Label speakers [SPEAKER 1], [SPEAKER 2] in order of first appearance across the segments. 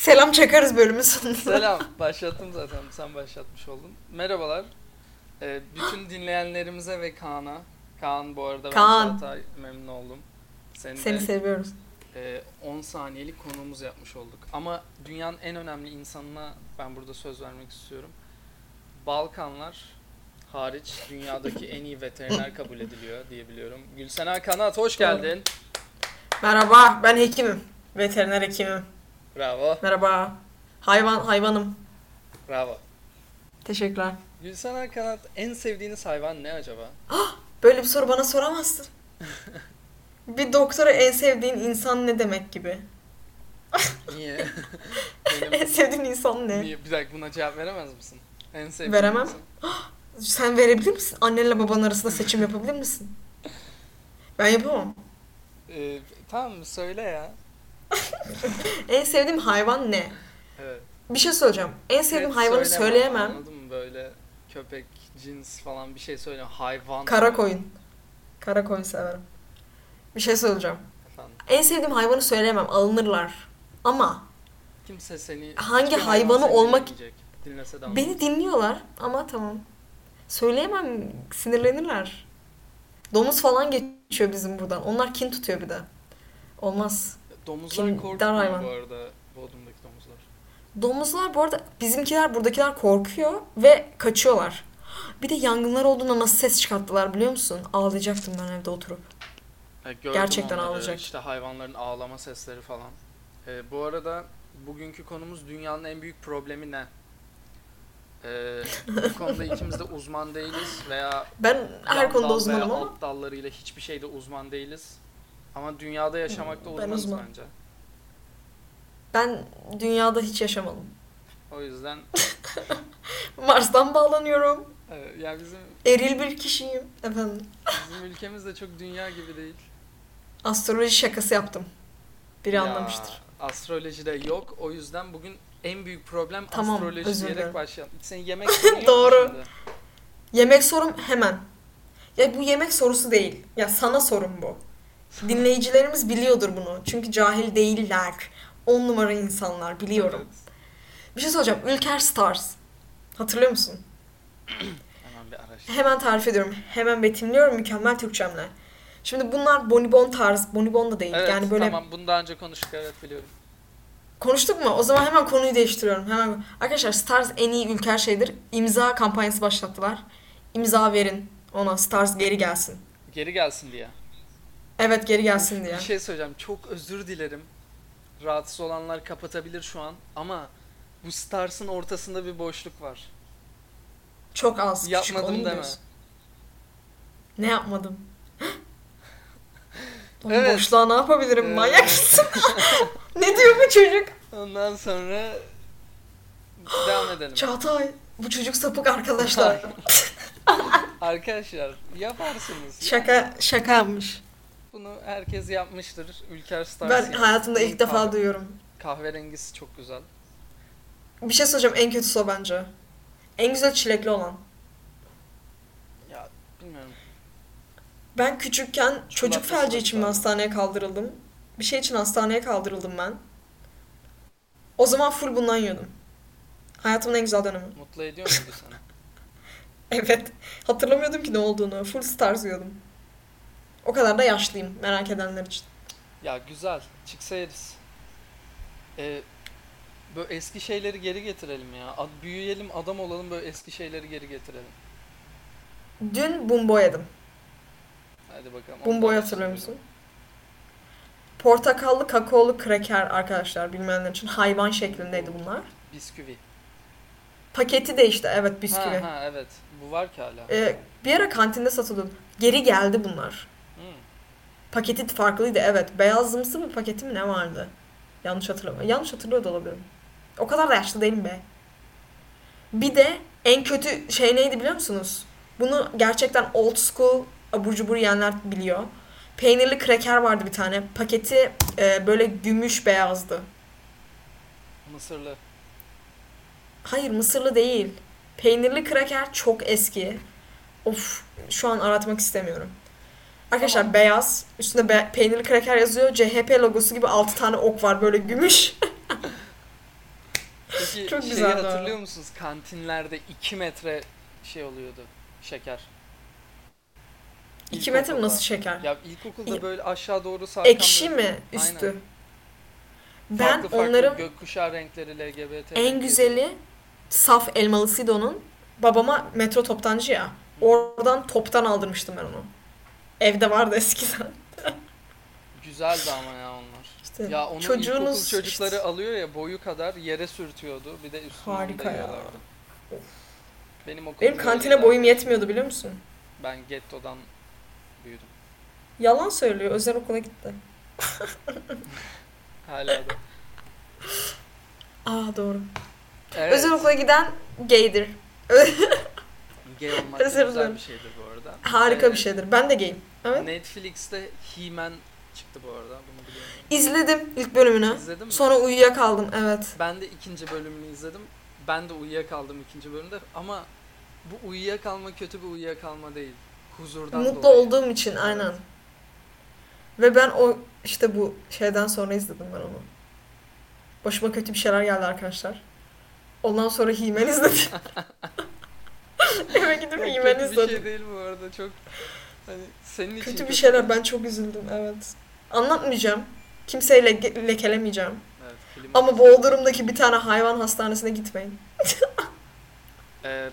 [SPEAKER 1] Selam çakarız bölümün sonunda.
[SPEAKER 2] Selam. Başlattım zaten. Sen başlatmış oldun. Merhabalar. Ee, bütün dinleyenlerimize ve Kaan'a. Kaan bu arada
[SPEAKER 1] Kaan.
[SPEAKER 2] ben Çağatay memnun oldum. Seni,
[SPEAKER 1] Seni
[SPEAKER 2] de
[SPEAKER 1] seviyoruz.
[SPEAKER 2] e, 10 saniyelik konuğumuz yapmış olduk. Ama dünyanın en önemli insanına ben burada söz vermek istiyorum. Balkanlar hariç dünyadaki en iyi veteriner kabul ediliyor diyebiliyorum. Gülsena Kanat hoş geldin.
[SPEAKER 1] Merhaba ben hekimim. Veteriner hekimim.
[SPEAKER 2] Bravo.
[SPEAKER 1] Merhaba. Hayvan hayvanım.
[SPEAKER 2] Bravo.
[SPEAKER 1] Teşekkürler.
[SPEAKER 2] Gülsena Kanat en sevdiğiniz hayvan ne acaba?
[SPEAKER 1] Böyle bir soru bana soramazsın. bir doktora en sevdiğin insan ne demek gibi.
[SPEAKER 2] Niye?
[SPEAKER 1] En sevdiğin insan ne?
[SPEAKER 2] niye? Bir dakika buna cevap veremez misin? En sevdiğin
[SPEAKER 1] Veremem.
[SPEAKER 2] insan.
[SPEAKER 1] Sen verebilir misin? Annenle babanın arasında seçim yapabilir misin? Ben yapamam.
[SPEAKER 2] Ee, tamam söyle ya.
[SPEAKER 1] En sevdiğim hayvan ne?
[SPEAKER 2] Evet.
[SPEAKER 1] Bir şey söyleyeceğim. En sevdiğim
[SPEAKER 2] Net
[SPEAKER 1] hayvanı
[SPEAKER 2] söylemem,
[SPEAKER 1] söyleyemem.
[SPEAKER 2] Anladın mı böyle köpek, cins falan bir şey söyle. Hayvan.
[SPEAKER 1] Kara koyun. Kara koyun severim. Bir şey söyleyeceğim.
[SPEAKER 2] Efendim.
[SPEAKER 1] En sevdiğim hayvanı söyleyemem. Alınırlar. Ama
[SPEAKER 2] Kimse seni
[SPEAKER 1] Hangi hayvanı olmak-.
[SPEAKER 2] Dinlese de
[SPEAKER 1] beni dinliyorlar. Ama tamam. Söyleyemem. Sinirlenirler. Domuz falan geçiyor bizim buradan. Onlar kin tutuyor bir de. Olmaz.
[SPEAKER 2] Domuzlar
[SPEAKER 1] Kim-
[SPEAKER 2] korkmuyor
[SPEAKER 1] dar hayvan.
[SPEAKER 2] bu arada Bodrum'daki domuzlar.
[SPEAKER 1] Domuzlar bu arada bizimkiler buradakiler korkuyor ve kaçıyorlar. Bir de yangınlar olduğunda nasıl ses çıkarttılar biliyor musun? Ağlayacaktım ben evde oturup.
[SPEAKER 2] Gördüm
[SPEAKER 1] Gerçekten
[SPEAKER 2] onları,
[SPEAKER 1] ağlayacak.
[SPEAKER 2] İşte hayvanların ağlama sesleri falan. Ee, bu arada bugünkü konumuz dünyanın en büyük problemi ne? Ee, bu konuda ikimiz de uzman değiliz veya
[SPEAKER 1] Ben her konuda uzmanım
[SPEAKER 2] veya
[SPEAKER 1] ama
[SPEAKER 2] alt dallarıyla hiçbir şeyde uzman değiliz. Ama dünyada yaşamakta
[SPEAKER 1] Ben
[SPEAKER 2] uzmanız
[SPEAKER 1] uzman.
[SPEAKER 2] bence.
[SPEAKER 1] ben dünyada hiç yaşamadım.
[SPEAKER 2] O yüzden
[SPEAKER 1] Mars'tan bağlanıyorum.
[SPEAKER 2] e, ya bizim
[SPEAKER 1] Eril bir kişiyim. Efendim.
[SPEAKER 2] bizim ülkemiz de çok dünya gibi değil.
[SPEAKER 1] Astroloji şakası yaptım. Biri
[SPEAKER 2] Ya,
[SPEAKER 1] anlamıştır.
[SPEAKER 2] Astrolojide yok. O yüzden bugün en büyük problem
[SPEAKER 1] Tamam,
[SPEAKER 2] astroloji
[SPEAKER 1] özür
[SPEAKER 2] diyerek
[SPEAKER 1] dilerim.
[SPEAKER 2] başlayalım. Senin yemek sorun yok mu
[SPEAKER 1] Doğru.
[SPEAKER 2] şimdi?
[SPEAKER 1] Yemek sorum hemen. Ya bu yemek sorusu değil. Ya sana sorum bu. Dinleyicilerimiz biliyordur bunu. Çünkü cahil değiller. On numara insanlar biliyorum.
[SPEAKER 2] Evet.
[SPEAKER 1] Bir şey soracağım. Ülker Stars. Hatırlıyor musun?
[SPEAKER 2] Hemen bir araştır.
[SPEAKER 1] Hemen tarif ediyorum. Hemen betimliyorum mükemmel Türkçemle. Şimdi bunlar bonibon tarz. Bonibon da değil.
[SPEAKER 2] Evet
[SPEAKER 1] yani böyle
[SPEAKER 2] tamam bunu daha önce konuştuk evet biliyorum.
[SPEAKER 1] konuştuk mu? O zaman hemen konuyu değiştiriyorum. Hemen Arkadaşlar Stars en iyi ülker şeydir. İmza kampanyası başlattılar. İmza verin ona Stars geri gelsin.
[SPEAKER 2] Geri gelsin diye.
[SPEAKER 1] Evet geri gelsin diye.
[SPEAKER 2] Bir şey söyleyeceğim. Çok özür dilerim. Rahatsız olanlar kapatabilir şu an ama bu Stars'ın ortasında bir boşluk var.
[SPEAKER 1] Çok az. küçük, onu
[SPEAKER 2] Yapmadım
[SPEAKER 1] mu
[SPEAKER 2] deme.
[SPEAKER 1] diyorsun? Ne yapmadım? Oğlum
[SPEAKER 2] Evet.
[SPEAKER 1] boşluğa ne yapabilirim?
[SPEAKER 2] Ee.
[SPEAKER 1] Manyak mısın? ne diyor bu çocuk?
[SPEAKER 2] Ondan sonra devam edelim.
[SPEAKER 1] Çağatay bu çocuk sapık arkadaşlar.
[SPEAKER 2] Arkadaşlar yaparsınız.
[SPEAKER 1] şaka şaka yapmış.
[SPEAKER 2] Bunu herkes yapmıştır. Ülker Stars.
[SPEAKER 1] Ben hayatımda ilk defa
[SPEAKER 2] kahve-
[SPEAKER 1] duyuyorum.
[SPEAKER 2] Kahverengisi çok güzel.
[SPEAKER 1] Bir şey söyleyeceğim en kötüsü o bence. En güzel çilekli olan.
[SPEAKER 2] Ya bilmiyorum.
[SPEAKER 1] Ben küçükken çocuk
[SPEAKER 2] Çikolatası
[SPEAKER 1] felci için mi hastaneye kaldırıldım? Bir şey için hastaneye kaldırıldım ben. O zaman full bundan yiyordum. Hayatımın en güzel dönemi.
[SPEAKER 2] Mutlu ediyor muydu seni?
[SPEAKER 1] Evet. Hatırlamıyordum ki ne olduğunu. Full Stars yiyordum. O kadar da yaşlıyım merak edenler için.
[SPEAKER 2] Ya güzel. Çıksa yeriz. Ee, böyle eski şeyleri geri getirelim ya. Ad, büyüyelim, adam olalım böyle eski şeyleri geri getirelim.
[SPEAKER 1] Dün bumbo yedim.
[SPEAKER 2] Hadi bakalım.
[SPEAKER 1] Bumbo'yu hatırlıyor musun? Portakallı kakaolu kraker arkadaşlar bilmeyenler için hayvan şeklindeydi bunlar.
[SPEAKER 2] Bisküvi.
[SPEAKER 1] Paketi de işte evet bisküvi.
[SPEAKER 2] Ha, ha evet. Bu var ki hala.
[SPEAKER 1] Ee, bir ara kantinde satılıyordu. Geri geldi bunlar. Paketi farklıydı evet. Beyazımsı bir paketi mi ne vardı? Yanlış hatırlamıyorum. Yanlış hatırlıyor da olabilirim. O kadar da yaşlı değilim be. Bir de en kötü şey neydi biliyor musunuz? Bunu gerçekten old school abur cubur yiyenler biliyor. Peynirli kraker vardı bir tane. Paketi e, böyle gümüş beyazdı.
[SPEAKER 2] Mısırlı.
[SPEAKER 1] Hayır mısırlı değil. Peynirli kraker çok eski. Of şu an aratmak istemiyorum. Arkadaşlar
[SPEAKER 2] Tamam.
[SPEAKER 1] beyaz. Üstünde be- peynirli kraker yazıyor. CHP logosu gibi 6 tane ok var böyle gümüş.
[SPEAKER 2] Peki
[SPEAKER 1] Çok
[SPEAKER 2] şeyi
[SPEAKER 1] güzeldi o.
[SPEAKER 2] hatırlıyor musunuz? Kantinlerde 2 metre şey oluyordu. Şeker.
[SPEAKER 1] 2 metre mi nasıl şeker?
[SPEAKER 2] Ya ilkokulda
[SPEAKER 1] Ya-
[SPEAKER 2] böyle aşağı doğru sarkan
[SPEAKER 1] Ekşi
[SPEAKER 2] böyle-
[SPEAKER 1] mi üstü?
[SPEAKER 2] Aynen.
[SPEAKER 1] Ben
[SPEAKER 2] farklı farklı
[SPEAKER 1] onların
[SPEAKER 2] gökkuşağı renkleri LGBT.
[SPEAKER 1] en
[SPEAKER 2] renkleri.
[SPEAKER 1] güzeli saf elmalısıydı onun. Babama metro toptancı ya. Oradan toptan aldırmıştım ben onu. Evde vardı eskiden.
[SPEAKER 2] Güzeldi ama ya onlar.
[SPEAKER 1] İşte
[SPEAKER 2] Ya onu
[SPEAKER 1] çocuğunuz
[SPEAKER 2] çocukları
[SPEAKER 1] işte-
[SPEAKER 2] alıyor ya boyu kadar yere sürtüyordu. Bir de üstüne
[SPEAKER 1] Harika ya.
[SPEAKER 2] Benim
[SPEAKER 1] Benim kantine boyum yetmiyordu biliyor musun?
[SPEAKER 2] Ben gettodan büyüdüm.
[SPEAKER 1] Yalan söylüyor. Özel okula gitti.
[SPEAKER 2] Hala da.
[SPEAKER 1] Aa doğru.
[SPEAKER 2] Evet.
[SPEAKER 1] Özel okula giden gaydir.
[SPEAKER 2] Gay olmak
[SPEAKER 1] Özür
[SPEAKER 2] güzel bir şeydir bu arada.
[SPEAKER 1] Harika
[SPEAKER 2] Ee,
[SPEAKER 1] bir şeydir. Ben de gayim. Evet.
[SPEAKER 2] Netflix'te He-Man çıktı bu arada. Bunu biliyorum.
[SPEAKER 1] İzledim ilk bölümünü.
[SPEAKER 2] İzledin mi?
[SPEAKER 1] Sonra uyuyakaldım. Evet.
[SPEAKER 2] Ben de ikinci bölümünü izledim. Ben de uyuyakaldım ikinci bölümde ama bu uyuyakalma kötü bir uyuyakalma değil. Huzurdan
[SPEAKER 1] Mutlu
[SPEAKER 2] dolayı.
[SPEAKER 1] olduğum için aynen. Ve ben o işte bu şeyden sonra izledim ben onu. Başıma kötü bir şeyler geldi arkadaşlar. Ondan sonra He-Man izledim. Eve gidip
[SPEAKER 2] Yok,
[SPEAKER 1] He-Man
[SPEAKER 2] kötü bir şey değil bu arada çok hani senin için
[SPEAKER 1] Kötü bir şeyler ben çok üzüldüm evet. Anlatmayacağım. Kimseyi leke- lekelemeyeceğim.
[SPEAKER 2] Evet, film
[SPEAKER 1] Ama Bodrum'daki bir tane hayvan hastanesine gitmeyin.
[SPEAKER 2] Ee,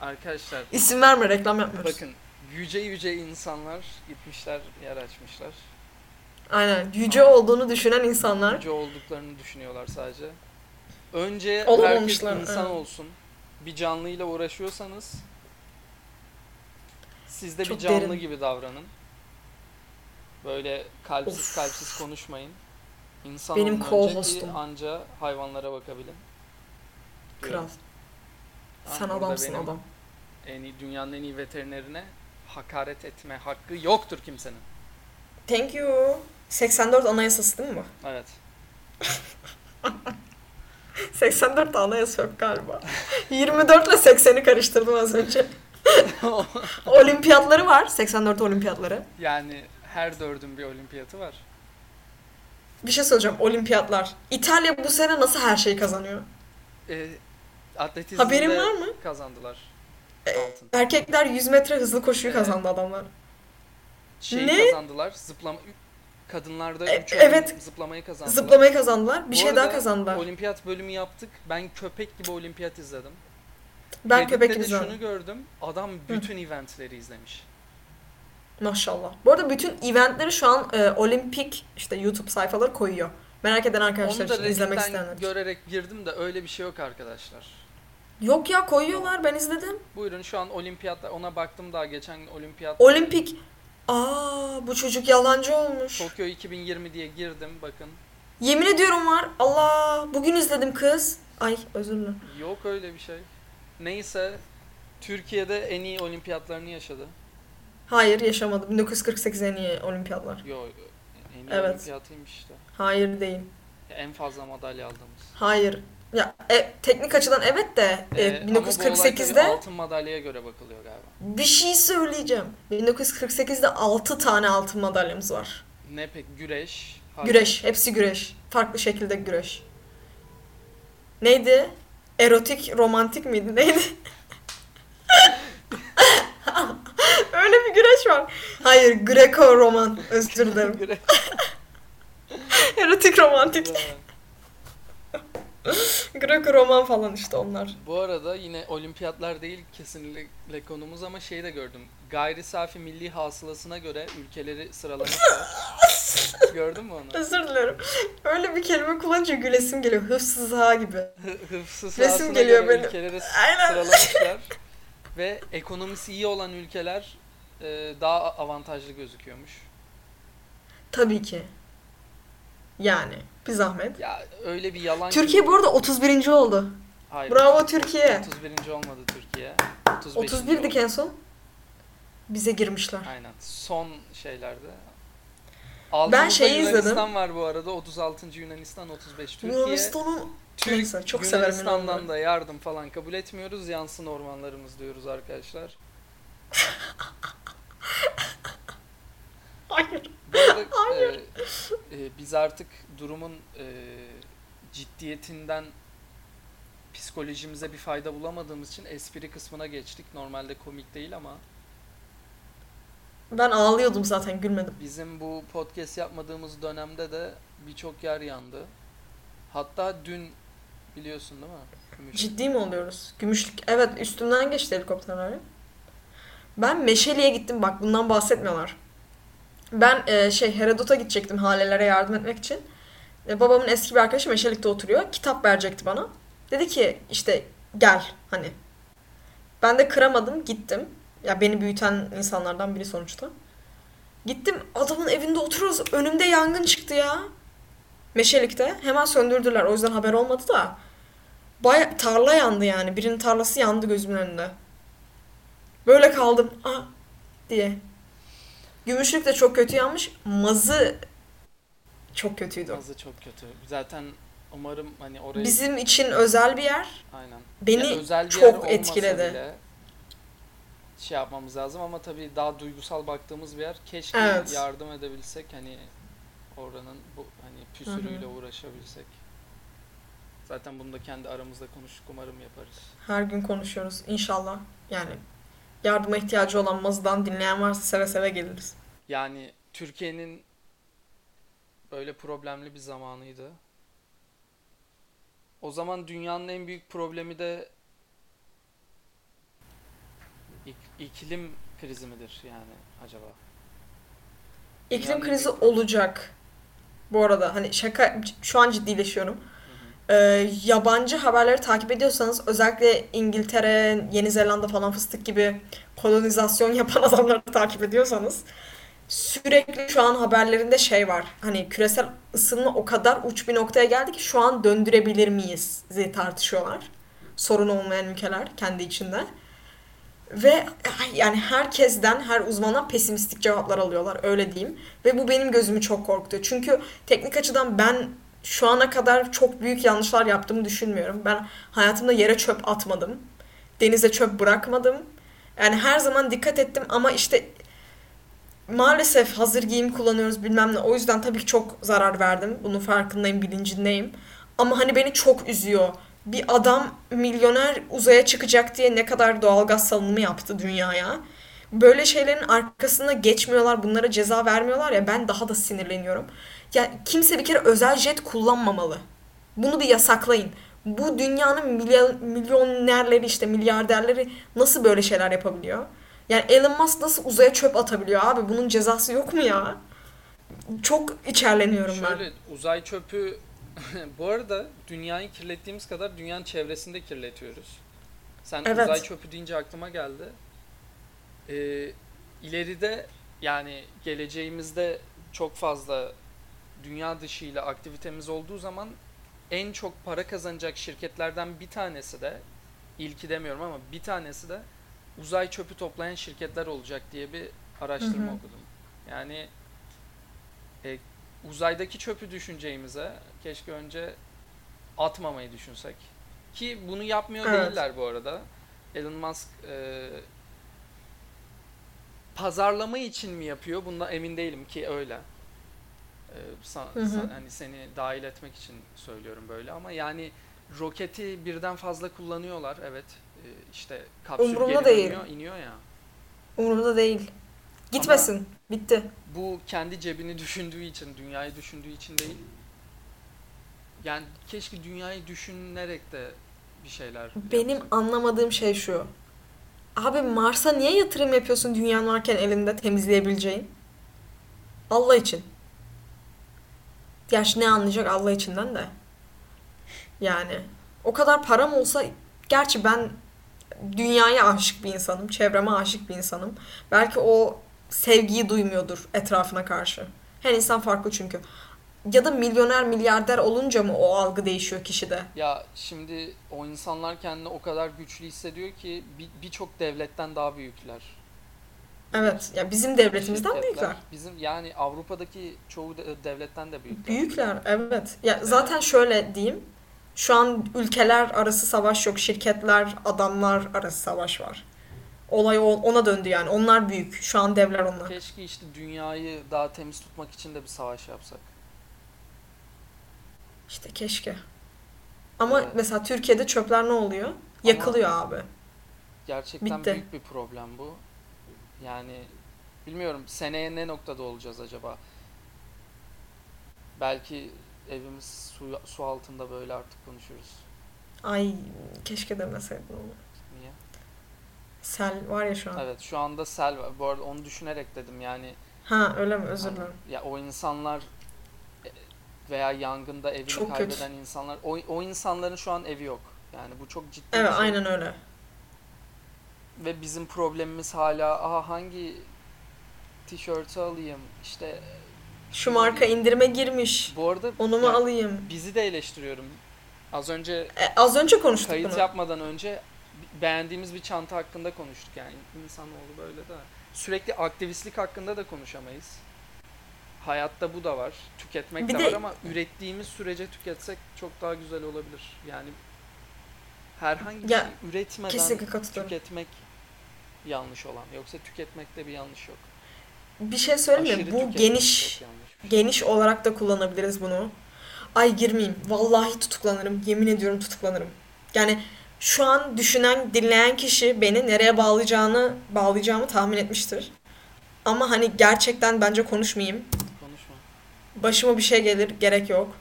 [SPEAKER 2] arkadaşlar
[SPEAKER 1] İsim verme reklam yapmıyoruz.
[SPEAKER 2] bakın yüce yüce insanlar gitmişler yer açmışlar.
[SPEAKER 1] Aynen. Yüce olduğunu düşünen insanlar.
[SPEAKER 2] Yüce olduklarını düşünüyorlar sadece. Önce herkes
[SPEAKER 1] Olamamışlar,
[SPEAKER 2] insan
[SPEAKER 1] evet.
[SPEAKER 2] olsun. Bir canlıyla uğraşıyorsanız siz de
[SPEAKER 1] Çok
[SPEAKER 2] bir canlı
[SPEAKER 1] derin.
[SPEAKER 2] gibi davranın. Böyle kalpsiz
[SPEAKER 1] Of.
[SPEAKER 2] kalpsiz konuşmayın. İnsan
[SPEAKER 1] Benim co-hostum.
[SPEAKER 2] anca hayvanlara bakabilin.
[SPEAKER 1] Kral.
[SPEAKER 2] Diyorum.
[SPEAKER 1] Sen adamsın adam.
[SPEAKER 2] En iyi, dünyanın en iyi veterinerine hakaret etme hakkı yoktur kimsenin.
[SPEAKER 1] Thank you. 84 anayasası değil mi bu?
[SPEAKER 2] Evet.
[SPEAKER 1] 84 de anayasa yok galiba. 24 ile 80'i karıştırdım az önce. Olimpiyatları var. 84 olimpiyatları.
[SPEAKER 2] yani her dördün bir olimpiyatı var.
[SPEAKER 1] Bir şey söyleyeceğim. Olimpiyatlar. İtalya bu sene nasıl her şeyi kazanıyor?
[SPEAKER 2] Ee, atletizmde
[SPEAKER 1] Haberin var mı?
[SPEAKER 2] kazandılar.
[SPEAKER 1] Ee,
[SPEAKER 2] Altın.
[SPEAKER 1] Erkekler 100 metre hızlı koşuyu
[SPEAKER 2] Evet.
[SPEAKER 1] kazandı adamlar.
[SPEAKER 2] Şey
[SPEAKER 1] Ne?
[SPEAKER 2] kazandılar. Zıplama kadınlarda
[SPEAKER 1] E, evet.
[SPEAKER 2] zıplamayı kazandılar.
[SPEAKER 1] Zıplamayı kazandılar. Bir
[SPEAKER 2] Bu
[SPEAKER 1] şey daha kazandılar.
[SPEAKER 2] Olimpiyat bölümü yaptık. Ben köpek gibi olimpiyat izledim.
[SPEAKER 1] Ben
[SPEAKER 2] Reddit'te
[SPEAKER 1] köpek gibi
[SPEAKER 2] şunu
[SPEAKER 1] izledim.
[SPEAKER 2] gördüm. Adam bütün eventleri izlemiş.
[SPEAKER 1] Maşallah. Bu arada bütün eventleri şu an e, olimpik işte YouTube sayfaları koyuyor. Merak eden arkadaşlar
[SPEAKER 2] Onu da
[SPEAKER 1] için izlemek isteyenler
[SPEAKER 2] görerek girdim de öyle bir şey yok arkadaşlar.
[SPEAKER 1] Yok ya koyuyorlar ben izledim.
[SPEAKER 2] Buyurun şu an olimpiyatlar ona baktım daha geçen olimpiyat
[SPEAKER 1] Olimpik. Aa bu çocuk yalancı olmuş.
[SPEAKER 2] Tokyo 2020 diye girdim bakın.
[SPEAKER 1] Yemin ediyorum var. Allah bugün izledim kız. Ay özür dilerim.
[SPEAKER 2] Yok öyle bir şey. Neyse Türkiye'de en iyi olimpiyatlarını yaşadı.
[SPEAKER 1] Hayır yaşamadı. 1948 en iyi olimpiyatlar.
[SPEAKER 2] Yok en iyi
[SPEAKER 1] Evet.
[SPEAKER 2] olimpiyatıymış işte.
[SPEAKER 1] Hayır değil.
[SPEAKER 2] En fazla madalya aldığımız.
[SPEAKER 1] Hayır. Ya e, teknik açıdan evet de e,
[SPEAKER 2] Ee, ama bu olay tabii
[SPEAKER 1] 1948'de
[SPEAKER 2] altın madalyaya göre bakılıyor.
[SPEAKER 1] Bir şey söyleyeceğim. 1948'de 6 tane altın madalyamız var.
[SPEAKER 2] Ne pek güreş.
[SPEAKER 1] Güreş. Hepsi güreş. Farklı şekilde güreş. Neydi? Erotik, romantik miydi? Neydi? Öyle bir güreş var. Hayır, Greco-Roman. Özür dilerim. Erotik, romantik. Greco-Roman falan işte onlar.
[SPEAKER 2] Bu arada yine olimpiyatlar değil kesinlikle konumuz ama şey de gördüm. Gayri safi milli hasılasına göre ülkeleri sıralamışlar. Gördün mü onu?
[SPEAKER 1] Özür dilerim. Öyle bir kelime kullanınca gülesim geliyor. Hıfsızha gibi.
[SPEAKER 2] Hı- Hıfzı
[SPEAKER 1] Resim geliyor
[SPEAKER 2] göre
[SPEAKER 1] benim.
[SPEAKER 2] ülkeleri
[SPEAKER 1] Aynen.
[SPEAKER 2] sıralamışlar. Ve ekonomisi iyi olan ülkeler e, daha avantajlı gözüküyormuş.
[SPEAKER 1] Tabii ki. Yani. Bir zahmet.
[SPEAKER 2] Ya öyle bir yalan ki-
[SPEAKER 1] Türkiye bu arada 31. oldu.
[SPEAKER 2] Hayır,
[SPEAKER 1] Bravo Türkiye.
[SPEAKER 2] 31. olmadı Türkiye. 35.
[SPEAKER 1] 31'dik
[SPEAKER 2] oldu.
[SPEAKER 1] en son. Bize girmişler.
[SPEAKER 2] Aynen. Son şeylerde.
[SPEAKER 1] Ben
[SPEAKER 2] Altımızda
[SPEAKER 1] şeyi
[SPEAKER 2] Yunanistan
[SPEAKER 1] izledim.
[SPEAKER 2] var bu arada. 36. Yunanistan, 35 Türkiye.
[SPEAKER 1] Yunanistan'ın
[SPEAKER 2] Türk,
[SPEAKER 1] Neyse, çok severim
[SPEAKER 2] Yunanistan'dan da yardım falan kabul etmiyoruz. Yansın ormanlarımız diyoruz arkadaşlar.
[SPEAKER 1] Hayır.
[SPEAKER 2] Bu arada e, e, biz artık durumun e, ciddiyetinden psikolojimize bir fayda bulamadığımız için espri kısmına geçtik. Normalde komik değil ama
[SPEAKER 1] Ben ağlıyordum zaten gülmedim.
[SPEAKER 2] bizim bu podcast yapmadığımız dönemde de birçok yer yandı. Hatta dün biliyorsun değil mi? Gümüş.
[SPEAKER 1] Ciddi mi oluyoruz? Gümüşlük. Evet üstümden geçti helikopterler. Ben Meşeli'ye gittim bak bundan bahsetmiyorlar. Ben e, şey Herodot'a gidecektim halelere yardım etmek için. E, babamın eski bir arkadaşı Meşelik'te oturuyor. Kitap verecekti bana. Dedi ki işte gel hani. Ben de kıramadım gittim. Ya beni büyüten insanlardan biri sonuçta. Gittim adamın evinde oturuyoruz. Önümde yangın çıktı ya. Meşelik'te. Hemen söndürdüler. O yüzden haber olmadı da. Baya tarla yandı yani. Birinin tarlası yandı gözümün önünde. Böyle kaldım. Aa diye. Gümüşlük de çok kötü yanmış. Mazı çok kötüydü.
[SPEAKER 2] Azı çok kötü. Zaten umarım hani orayı
[SPEAKER 1] Bizim için özel bir yer.
[SPEAKER 2] aynen.
[SPEAKER 1] Beni
[SPEAKER 2] Ya özel bir
[SPEAKER 1] çok
[SPEAKER 2] yer
[SPEAKER 1] etkiledi.
[SPEAKER 2] bile şey yapmamız lazım ama tabii daha duygusal baktığımız bir yer. Keşke
[SPEAKER 1] Evet.
[SPEAKER 2] yardım edebilsek hani oranın bu hani püsürüyle uğraşabilsek. Zaten bunu da kendi aramızda konuştuk umarım yaparız.
[SPEAKER 1] Her gün konuşuyoruz. İnşallah. Yani yardıma ihtiyacı olan Mazı'dan dinleyen varsa seve seve geliriz.
[SPEAKER 2] Yani Türkiye'nin böyle problemli bir zamanıydı. O zaman dünyanın en büyük problemi de ik- iklim krizi midir yani acaba?
[SPEAKER 1] İklim
[SPEAKER 2] Dünyanın
[SPEAKER 1] krizi
[SPEAKER 2] problemi.
[SPEAKER 1] olacak. Bu arada hani şaka şu an ciddileşiyorum.
[SPEAKER 2] Hı hı.
[SPEAKER 1] Ee, yabancı haberleri takip ediyorsanız özellikle İngiltere, Yeni Zelanda falan fıstık gibi kolonizasyon yapan adamları takip ediyorsanız sürekli şu an haberlerinde şey var. Hani küresel ısınma o kadar uç bir noktaya geldi ki şu an döndürebilir miyiz diye tartışıyorlar. Sorun olmayan ülkeler kendi içinde. Ve yani herkesten, her uzmandan pesimistik cevaplar alıyorlar öyle diyeyim. Ve bu benim gözümü çok korkutuyor. Çünkü teknik açıdan ben şu ana kadar çok büyük yanlışlar yaptığımı düşünmüyorum. Ben hayatımda yere çöp atmadım. Denize çöp bırakmadım. Yani her zaman dikkat ettim ama işte maalesef hazır giyim kullanıyoruz bilmem ne. O yüzden tabii ki çok zarar verdim. Bunun farkındayım, bilincindeyim. Ama hani beni çok üzüyor. Bir adam milyoner uzaya çıkacak diye ne kadar doğalgaz salınımı yaptı dünyaya. Böyle şeylerin arkasına geçmiyorlar, bunlara ceza vermiyorlar ya ben daha da sinirleniyorum. Ya kimse bir kere özel jet kullanmamalı. Bunu bir yasaklayın. Bu dünyanın milyon, milyonerleri işte milyarderleri nasıl böyle şeyler yapabiliyor? Yani Elon Musk nasıl uzaya çöp atabiliyor abi? Bunun cezası yok mu ya? Çok içerleniyorum ben.
[SPEAKER 2] Şöyle uzay çöpü bu arada dünyayı kirlettiğimiz kadar dünyanın çevresinde kirletiyoruz. Sen
[SPEAKER 1] Evet.
[SPEAKER 2] uzay çöpü deyince aklıma geldi. Ee, ileride yani geleceğimizde çok fazla dünya dışı ile aktivitemiz olduğu zaman en çok para kazanacak şirketlerden bir tanesi de ilki demiyorum ama bir tanesi de uzay çöpü toplayan şirketler olacak diye bir araştırma
[SPEAKER 1] Hı hı.
[SPEAKER 2] okudum. Yani e, uzaydaki çöpü düşüneceğimize keşke önce atmamayı düşünsek. Ki bunu yapmıyor
[SPEAKER 1] Evet.
[SPEAKER 2] değiller bu arada. Elon Musk e, pazarlama için mi yapıyor? Bundan emin değilim ki öyle. E, sa-
[SPEAKER 1] Hı hı.
[SPEAKER 2] sa- hani seni dahil etmek için söylüyorum böyle ama yani roketi birden fazla kullanıyorlar. Evet. E, işte kapsül
[SPEAKER 1] Umurumda
[SPEAKER 2] geri
[SPEAKER 1] değil.
[SPEAKER 2] dönüyor, iniyor ya.
[SPEAKER 1] Umurumda değil. Gitmesin. Bitti.
[SPEAKER 2] bu kendi cebini düşündüğü için, dünyayı düşündüğü için değil. Yani keşke dünyayı düşünerek de bir şeyler
[SPEAKER 1] Benim
[SPEAKER 2] yapsak.
[SPEAKER 1] anlamadığım şey şu. Abi Mars'a niye yatırım yapıyorsun dünyan varken elinde temizleyebileceğin? Allah için. Gerçi ne anlayacak Allah içinden de. Yani o kadar param olsa gerçi ben dünyaya aşık bir insanım, çevreme aşık bir insanım. Belki o sevgiyi duymuyordur etrafına karşı. Her insan farklı çünkü. Ya da milyoner, milyarder olunca mı o algı değişiyor kişide?
[SPEAKER 2] Ya şimdi o insanlar kendini o kadar güçlü hissediyor ki bir- birçok devletten daha büyükler.
[SPEAKER 1] Evet, ya bizim devletimizden
[SPEAKER 2] Şirketler,
[SPEAKER 1] büyükler.
[SPEAKER 2] Bizim yani Avrupa'daki çoğu de- devletten de büyükler.
[SPEAKER 1] Büyükler, evet. Ya zaten şöyle diyeyim. Şu an ülkeler arası savaş yok. Şirketler, adamlar arası savaş var. Olay ona döndü yani. Onlar büyük. Şu an devler onlar.
[SPEAKER 2] Keşke işte dünyayı daha temiz tutmak için de bir savaş yapsak.
[SPEAKER 1] İşte keşke. Ama
[SPEAKER 2] Evet.
[SPEAKER 1] mesela Türkiye'de çöpler ne oluyor? Yakılıyor abi.
[SPEAKER 2] Gerçekten
[SPEAKER 1] Bitti.
[SPEAKER 2] büyük bir problem bu. Yani bilmiyorum seneye ne noktada olacağız acaba? Belki evimiz su, su altında böyle artık konuşuruz.
[SPEAKER 1] Ay keşke demeseydin onu.
[SPEAKER 2] Niye?
[SPEAKER 1] Sel var ya şu an.
[SPEAKER 2] Evet şu anda sel var. Bu arada onu düşünerek dedim yani.
[SPEAKER 1] Ha öyle mi? Özür
[SPEAKER 2] hani,
[SPEAKER 1] dilerim.
[SPEAKER 2] ya o insanlar e, veya yangında evini
[SPEAKER 1] Çok
[SPEAKER 2] kaybeden insanlar o, o insanların şu an evi yok. Yani bu çok ciddi
[SPEAKER 1] Evet
[SPEAKER 2] şey.
[SPEAKER 1] aynen öyle.
[SPEAKER 2] Ve bizim problemimiz hala aha hangi tişörtü alayım işte
[SPEAKER 1] Şu marka indirime girmiş.
[SPEAKER 2] bu arada
[SPEAKER 1] Onu mu
[SPEAKER 2] ya
[SPEAKER 1] alayım?
[SPEAKER 2] bizi de eleştiriyorum. Az önce
[SPEAKER 1] E, az önce konuştuk
[SPEAKER 2] kayıt
[SPEAKER 1] bunu.
[SPEAKER 2] yapmadan önce beğendiğimiz bir çanta hakkında konuştuk yani insanoğlu böyle de sürekli aktivistlik hakkında da konuşamayız. Hayatta bu da var. Tüketmek
[SPEAKER 1] Bir
[SPEAKER 2] de,
[SPEAKER 1] de-
[SPEAKER 2] var ama ürettiğimiz sürece tüketsek çok daha güzel olabilir. Yani herhangi bir
[SPEAKER 1] Ya,
[SPEAKER 2] şey üretmeden tüketmek yanlış olan. Yoksa tüketmekte bir yanlış yok.
[SPEAKER 1] Bir şey söyleyeyim mi? Bu geniş geniş olarak da kullanabiliriz bunu. Ay girmeyeyim. Vallahi tutuklanırım. Yemin ediyorum tutuklanırım. Yani şu an düşünen, dinleyen kişi beni nereye bağlayacağını, bağlayacağımı tahmin etmiştir. Ama hani gerçekten bence konuşmayayım.
[SPEAKER 2] Konuşma.
[SPEAKER 1] Başıma bir şey gelir, gerek yok.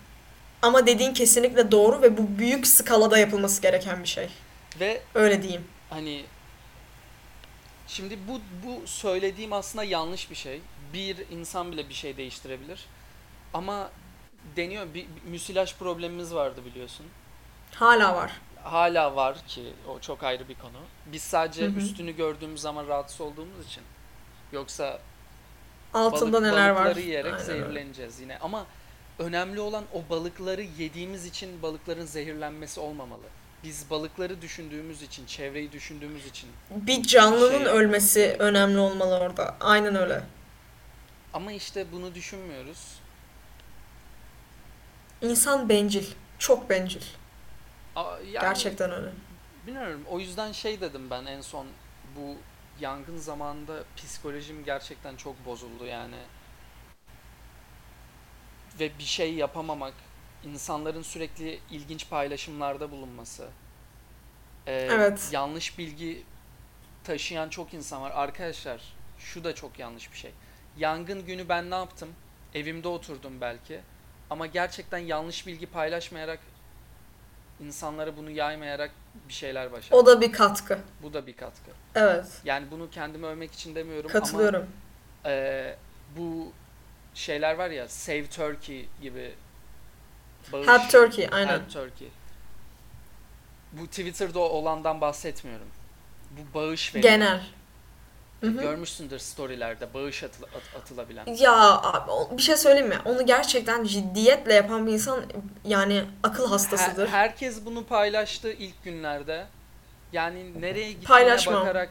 [SPEAKER 1] Ama dediğin kesinlikle doğru ve bu büyük skalada yapılması gereken bir şey.
[SPEAKER 2] Ve
[SPEAKER 1] Öyle diyeyim.
[SPEAKER 2] hani şimdi bu bu söylediğim aslında yanlış bir şey. Bir insan bile bir şey değiştirebilir. Ama deniyor bir, bir müsilaj problemimiz vardı biliyorsun.
[SPEAKER 1] Hala var.
[SPEAKER 2] Hala var ki o çok ayrı bir konu. Biz sadece
[SPEAKER 1] Hı hı.
[SPEAKER 2] üstünü gördüğümüz zaman rahatsız olduğumuz için. Yoksa
[SPEAKER 1] Altında
[SPEAKER 2] balık,
[SPEAKER 1] neler var.
[SPEAKER 2] balıkları yiyerek
[SPEAKER 1] Aynen
[SPEAKER 2] zehirleneceğiz yine. Ama önemli olan o balıkları yediğimiz için balıkların zehirlenmesi olmamalı. Biz balıkları düşündüğümüz için, çevreyi düşündüğümüz için.
[SPEAKER 1] Bir canlının
[SPEAKER 2] Şey-
[SPEAKER 1] ölmesi önemli olmalı orada. Aynen öyle.
[SPEAKER 2] Ama işte bunu düşünmüyoruz.
[SPEAKER 1] İnsan bencil. Çok bencil.
[SPEAKER 2] Aa, yani
[SPEAKER 1] Gerçekten öyle.
[SPEAKER 2] Bilmiyorum. O yüzden şey dedim ben en son bu yangın zamanında psikolojim gerçekten çok bozuldu yani. Ve bir şey yapamamak, insanların sürekli ilginç paylaşımlarda bulunması. Ee,
[SPEAKER 1] Evet.
[SPEAKER 2] Yanlış bilgi taşıyan çok insan var. Arkadaşlar şu da çok yanlış bir şey. Yangın günü ben ne yaptım? Evimde oturdum belki. Ama gerçekten yanlış bilgi paylaşmayarak insanlara bunu yaymayarak bir şeyler başardım.
[SPEAKER 1] O da bir katkı.
[SPEAKER 2] Bu da bir katkı.
[SPEAKER 1] Evet.
[SPEAKER 2] Yani bunu kendimi övmek için demiyorum
[SPEAKER 1] Katılıyorum.
[SPEAKER 2] ama e, bu şeyler var ya Save Turkey gibi bağış,
[SPEAKER 1] Help Turkey aynen.
[SPEAKER 2] Help Turkey. Bu Twitter'da olandan bahsetmiyorum. Bu bağış veriyor.
[SPEAKER 1] Genel. Hı hı.
[SPEAKER 2] Görmüşsündür storylerde bağış atıla- at- atılabilen.
[SPEAKER 1] Ya abi, bir şey söyleyeyim mi? Onu gerçekten ciddiyetle yapan bir insan yani akıl hastasıdır.
[SPEAKER 2] Her- herkes bunu paylaştı ilk günlerde. Yani nereye gittiğine bakarak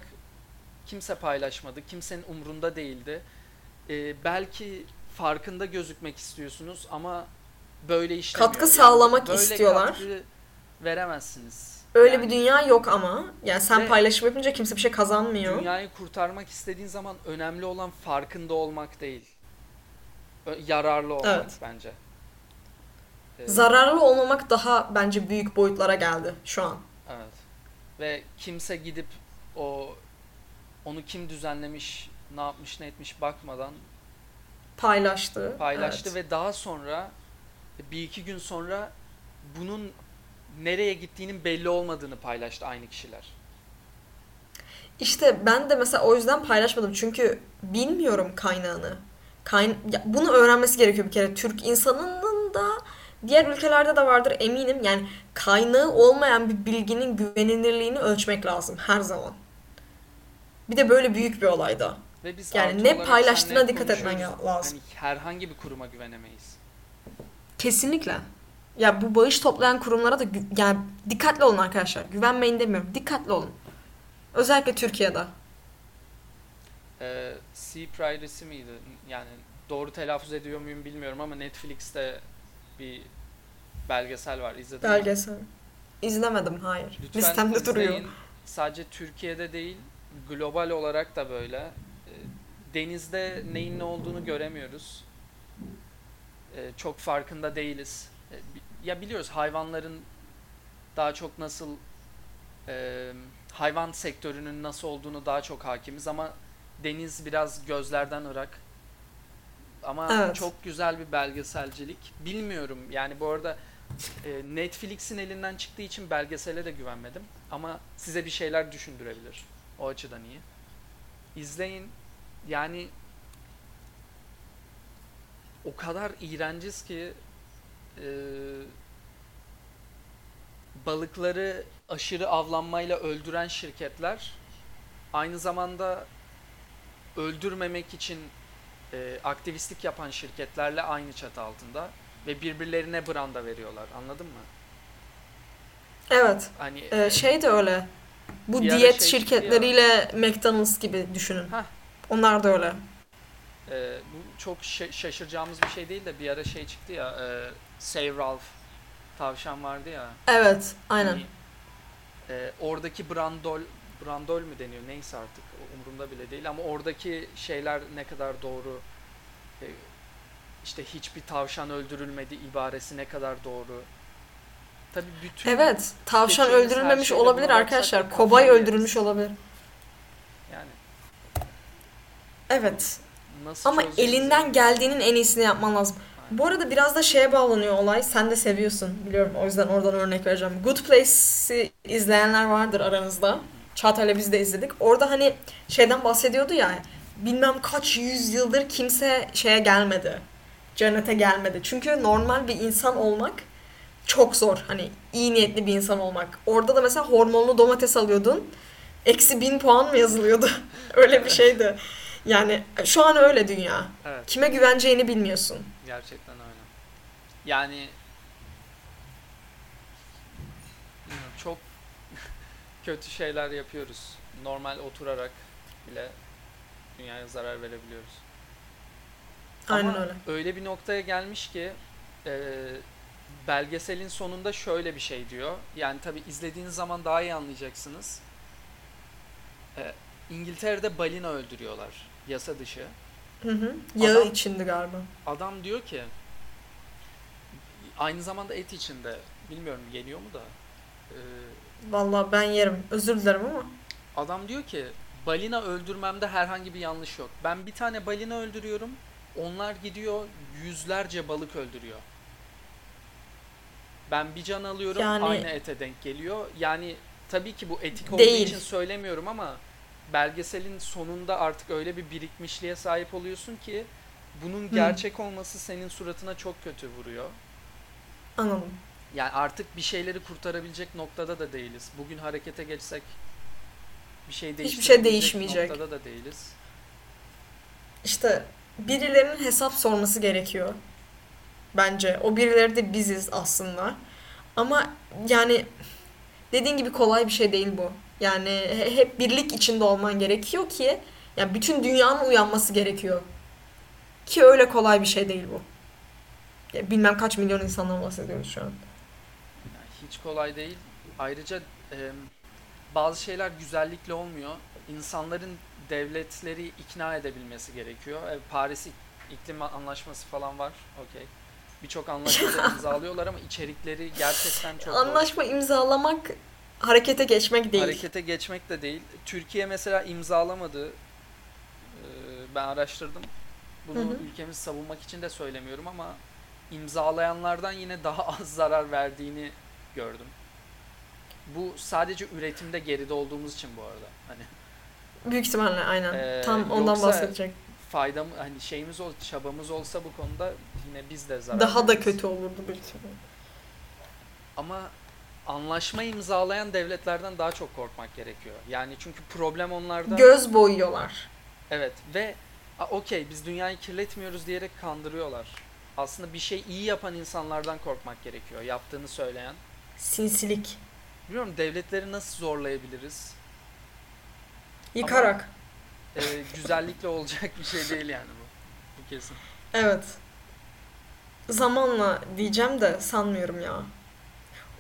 [SPEAKER 2] kimse paylaşmadı. Kimsenin umrunda değildi. Ee, belki farkında gözükmek istiyorsunuz ama böyle işlemiyor.
[SPEAKER 1] Katkı sağlamak
[SPEAKER 2] böyle
[SPEAKER 1] istiyorlar.
[SPEAKER 2] katkı veremezsiniz.
[SPEAKER 1] Öyle
[SPEAKER 2] Yani
[SPEAKER 1] bir dünya yok ama. Yani sen paylaşım yapınca kimse bir şey kazanmıyor.
[SPEAKER 2] Dünyayı kurtarmak istediğin zaman önemli olan farkında olmak değil. Yararlı olmak
[SPEAKER 1] Evet.
[SPEAKER 2] bence. Ee,
[SPEAKER 1] Zararlı olmamak daha bence büyük boyutlara geldi şu an.
[SPEAKER 2] Evet. Ve kimse gidip o onu kim düzenlemiş, ne yapmış, ne etmiş bakmadan
[SPEAKER 1] Paylaştı.
[SPEAKER 2] paylaştı
[SPEAKER 1] Evet.
[SPEAKER 2] ve daha sonra bir iki gün sonra bunun nereye gittiğinin belli olmadığını paylaştı aynı kişiler.
[SPEAKER 1] İşte ben de mesela o yüzden paylaşmadım. Çünkü bilmiyorum kaynağını. Kayn ya bunu öğrenmesi gerekiyor bir kere. Türk insanının da diğer ülkelerde de vardır eminim. Yani kaynağı olmayan bir bilginin güvenilirliğini ölçmek lazım her zaman. Bir de böyle büyük bir olayda.
[SPEAKER 2] Ve biz
[SPEAKER 1] Yani ne paylaştığına dikkat etmen lazım.
[SPEAKER 2] Hani herhangi bir kuruma güvenemeyiz.
[SPEAKER 1] Kesinlikle. Ya bu bağış toplayan kurumlara da gü- yani dikkatli olun arkadaşlar. Güvenmeyin demiyorum. Dikkatli olun. Özellikle Türkiye'de.
[SPEAKER 2] Ee, Sea Piracy miydi? Yani doğru telaffuz ediyor muyum bilmiyorum ama Netflix'te bir belgesel var. İzledin mi?
[SPEAKER 1] Belgesel. İzlemedim hayır.
[SPEAKER 2] Lütfen
[SPEAKER 1] Listemde duruyor.
[SPEAKER 2] Sadece Türkiye'de değil, global olarak da böyle. Denizde neyin ne olduğunu göremiyoruz. Ee, Çok farkında değiliz. Bi- Ya biliyoruz hayvanların daha çok nasıl e, hayvan sektörünün nasıl olduğunu daha çok hakimiz ama deniz biraz gözlerden ırak. Ama
[SPEAKER 1] Evet.
[SPEAKER 2] çok güzel bir belgeselcilik. Bilmiyorum yani bu arada e, Netflix'in elinden çıktığı için belgesele de güvenmedim. Ama size bir şeyler düşündürebilir. O açıdan iyi. İzleyin. Yani o kadar iğrenciz ki e, balıkları aşırı avlanmayla öldüren şirketler aynı zamanda öldürmemek için e, aktivistlik yapan şirketlerle aynı çatı altında ve birbirlerine branda veriyorlar. Anladın mı?
[SPEAKER 1] Evet.
[SPEAKER 2] Hani
[SPEAKER 1] Ee, şey de öyle. Bu diyet
[SPEAKER 2] şey
[SPEAKER 1] şirketleriyle McDonald's gibi düşünün.
[SPEAKER 2] Hah.
[SPEAKER 1] Onlar da öyle.
[SPEAKER 2] E, bu çok şa- şaşıracağımız bir şey değil de bir ara şey çıktı ya e, Save Ralph tavşan vardı ya.
[SPEAKER 1] Evet, aynen.
[SPEAKER 2] Hani, e, oradaki brandol brandol mu deniyor neyse artık umurumda bile değil ama oradaki şeyler ne kadar doğru e, işte hiçbir tavşan öldürülmedi ibaresi ne kadar doğru. Tabii bütün
[SPEAKER 1] Evet, tavşan öldürülmemiş olabilir arkadaşlar.
[SPEAKER 2] da
[SPEAKER 1] Kobay öldürülmüş olabilir.
[SPEAKER 2] yani
[SPEAKER 1] Evet.
[SPEAKER 2] Nasıl
[SPEAKER 1] Ama elinden geldiğinin en iyisini yapman lazım.
[SPEAKER 2] Aynen.
[SPEAKER 1] Bu arada biraz da şeye bağlanıyor olay. Sen de seviyorsun biliyorum. O yüzden oradan örnek vereceğim. Good Place'i izleyenler vardır aranızda. Çağatay'la biz de izledik. Orada hani şeyden bahsediyordu ya. Bilmem kaç yüzyıldır kimse şeye gelmedi. Cennete gelmedi. Çünkü normal bir insan olmak çok zor. Hani iyi niyetli bir insan olmak. Orada da mesela hormonlu domates alıyordun. Eksi bin puan mı yazılıyordu? öyle bir şeydi. Yani şu an öyle dünya.
[SPEAKER 2] Evet.
[SPEAKER 1] Kime güveneceğini bilmiyorsun.
[SPEAKER 2] Gerçekten öyle. Yani çok kötü şeyler yapıyoruz. Normal oturarak bile dünyaya zarar verebiliyoruz.
[SPEAKER 1] Aynen
[SPEAKER 2] Ama
[SPEAKER 1] öyle.
[SPEAKER 2] öyle bir noktaya gelmiş ki e, belgeselin sonunda şöyle bir şey diyor. Yani tabi izlediğiniz zaman daha iyi anlayacaksınız. E, İngiltere'de balina öldürüyorlar. Yasa dışı.
[SPEAKER 1] Hı hı. Yağı
[SPEAKER 2] Adam-
[SPEAKER 1] içindi galiba.
[SPEAKER 2] Adam diyor ki aynı zamanda et içinde bilmiyorum geliyor mu da e,
[SPEAKER 1] Vallahi ben yerim. Özür dilerim ama.
[SPEAKER 2] adam diyor ki balina öldürmemde herhangi bir yanlış yok. Ben bir tane balina öldürüyorum. Onlar gidiyor yüzlerce balık öldürüyor. Ben bir can alıyorum
[SPEAKER 1] Yani-
[SPEAKER 2] aynı ete denk geliyor. Yani tabii ki bu etik olduğu
[SPEAKER 1] Değil.
[SPEAKER 2] için söylemiyorum ama belgeselin sonunda artık öyle bir birikmişliğe sahip oluyorsun ki bunun gerçek olması senin suratına çok kötü vuruyor.
[SPEAKER 1] Anladım.
[SPEAKER 2] Yani artık bir şeyleri kurtarabilecek noktada da değiliz. Bugün harekete geçsek bir şey
[SPEAKER 1] şey
[SPEAKER 2] değiştirebilecek
[SPEAKER 1] değişmeyecek.
[SPEAKER 2] noktada da değiliz.
[SPEAKER 1] İşte birilerinin hesap sorması gerekiyor. Bence. O birileri de biziz aslında. Ama yani dediğin gibi kolay bir şey değil bu. Yani he- hep birlik içinde olman gerekiyor ki yani bütün dünyanın uyanması gerekiyor. Ki öyle kolay bir şey değil bu. Ya bilmem kaç milyon insandan bahsediyoruz şu an.
[SPEAKER 2] Hiç kolay değil. Ayrıca e, bazı şeyler güzellikle olmuyor. İnsanların devletleri ikna edebilmesi gerekiyor. E, Paris İk- İklim Anlaşması falan var. Okey. Birçok anlaşmaları imzalıyorlar ama içerikleri gerçekten çok.
[SPEAKER 1] Anlaşma imzalamak harekete geçmek değil.
[SPEAKER 2] Harekete geçmek de değil. Türkiye mesela imzalamadı. Ee, Ben araştırdım. Bunu
[SPEAKER 1] Hı hı.
[SPEAKER 2] ülkemizi savunmak için de söylemiyorum ama imzalayanlardan yine daha az zarar verdiğini gördüm. Bu sadece üretimde geride olduğumuz için bu arada. Hani
[SPEAKER 1] Büyük ihtimalle aynen.
[SPEAKER 2] Ee,
[SPEAKER 1] Tam ondan bahsedecek.
[SPEAKER 2] faydam hani şeyimiz ol, çabamız olsa bu konuda yine biz de zarar
[SPEAKER 1] Daha da
[SPEAKER 2] veririz.
[SPEAKER 1] kötü olurdu büyük ihtimalle.
[SPEAKER 2] Ama anlaşma imzalayan devletlerden daha çok korkmak gerekiyor. Yani çünkü problem onlarda.
[SPEAKER 1] Göz boyuyorlar.
[SPEAKER 2] Evet ve "A, okey biz dünyayı kirletmiyoruz diyerek kandırıyorlar. Aslında bir şey iyi yapan insanlardan korkmak gerekiyor. Yaptığını söyleyen.
[SPEAKER 1] Sinsilik.
[SPEAKER 2] Bilmiyorum devletleri nasıl zorlayabiliriz?
[SPEAKER 1] Yıkarak.
[SPEAKER 2] Ee, güzellikle olacak bir şey değil yani bu. Bu kesin.
[SPEAKER 1] Evet. Zamanla diyeceğim de sanmıyorum ya.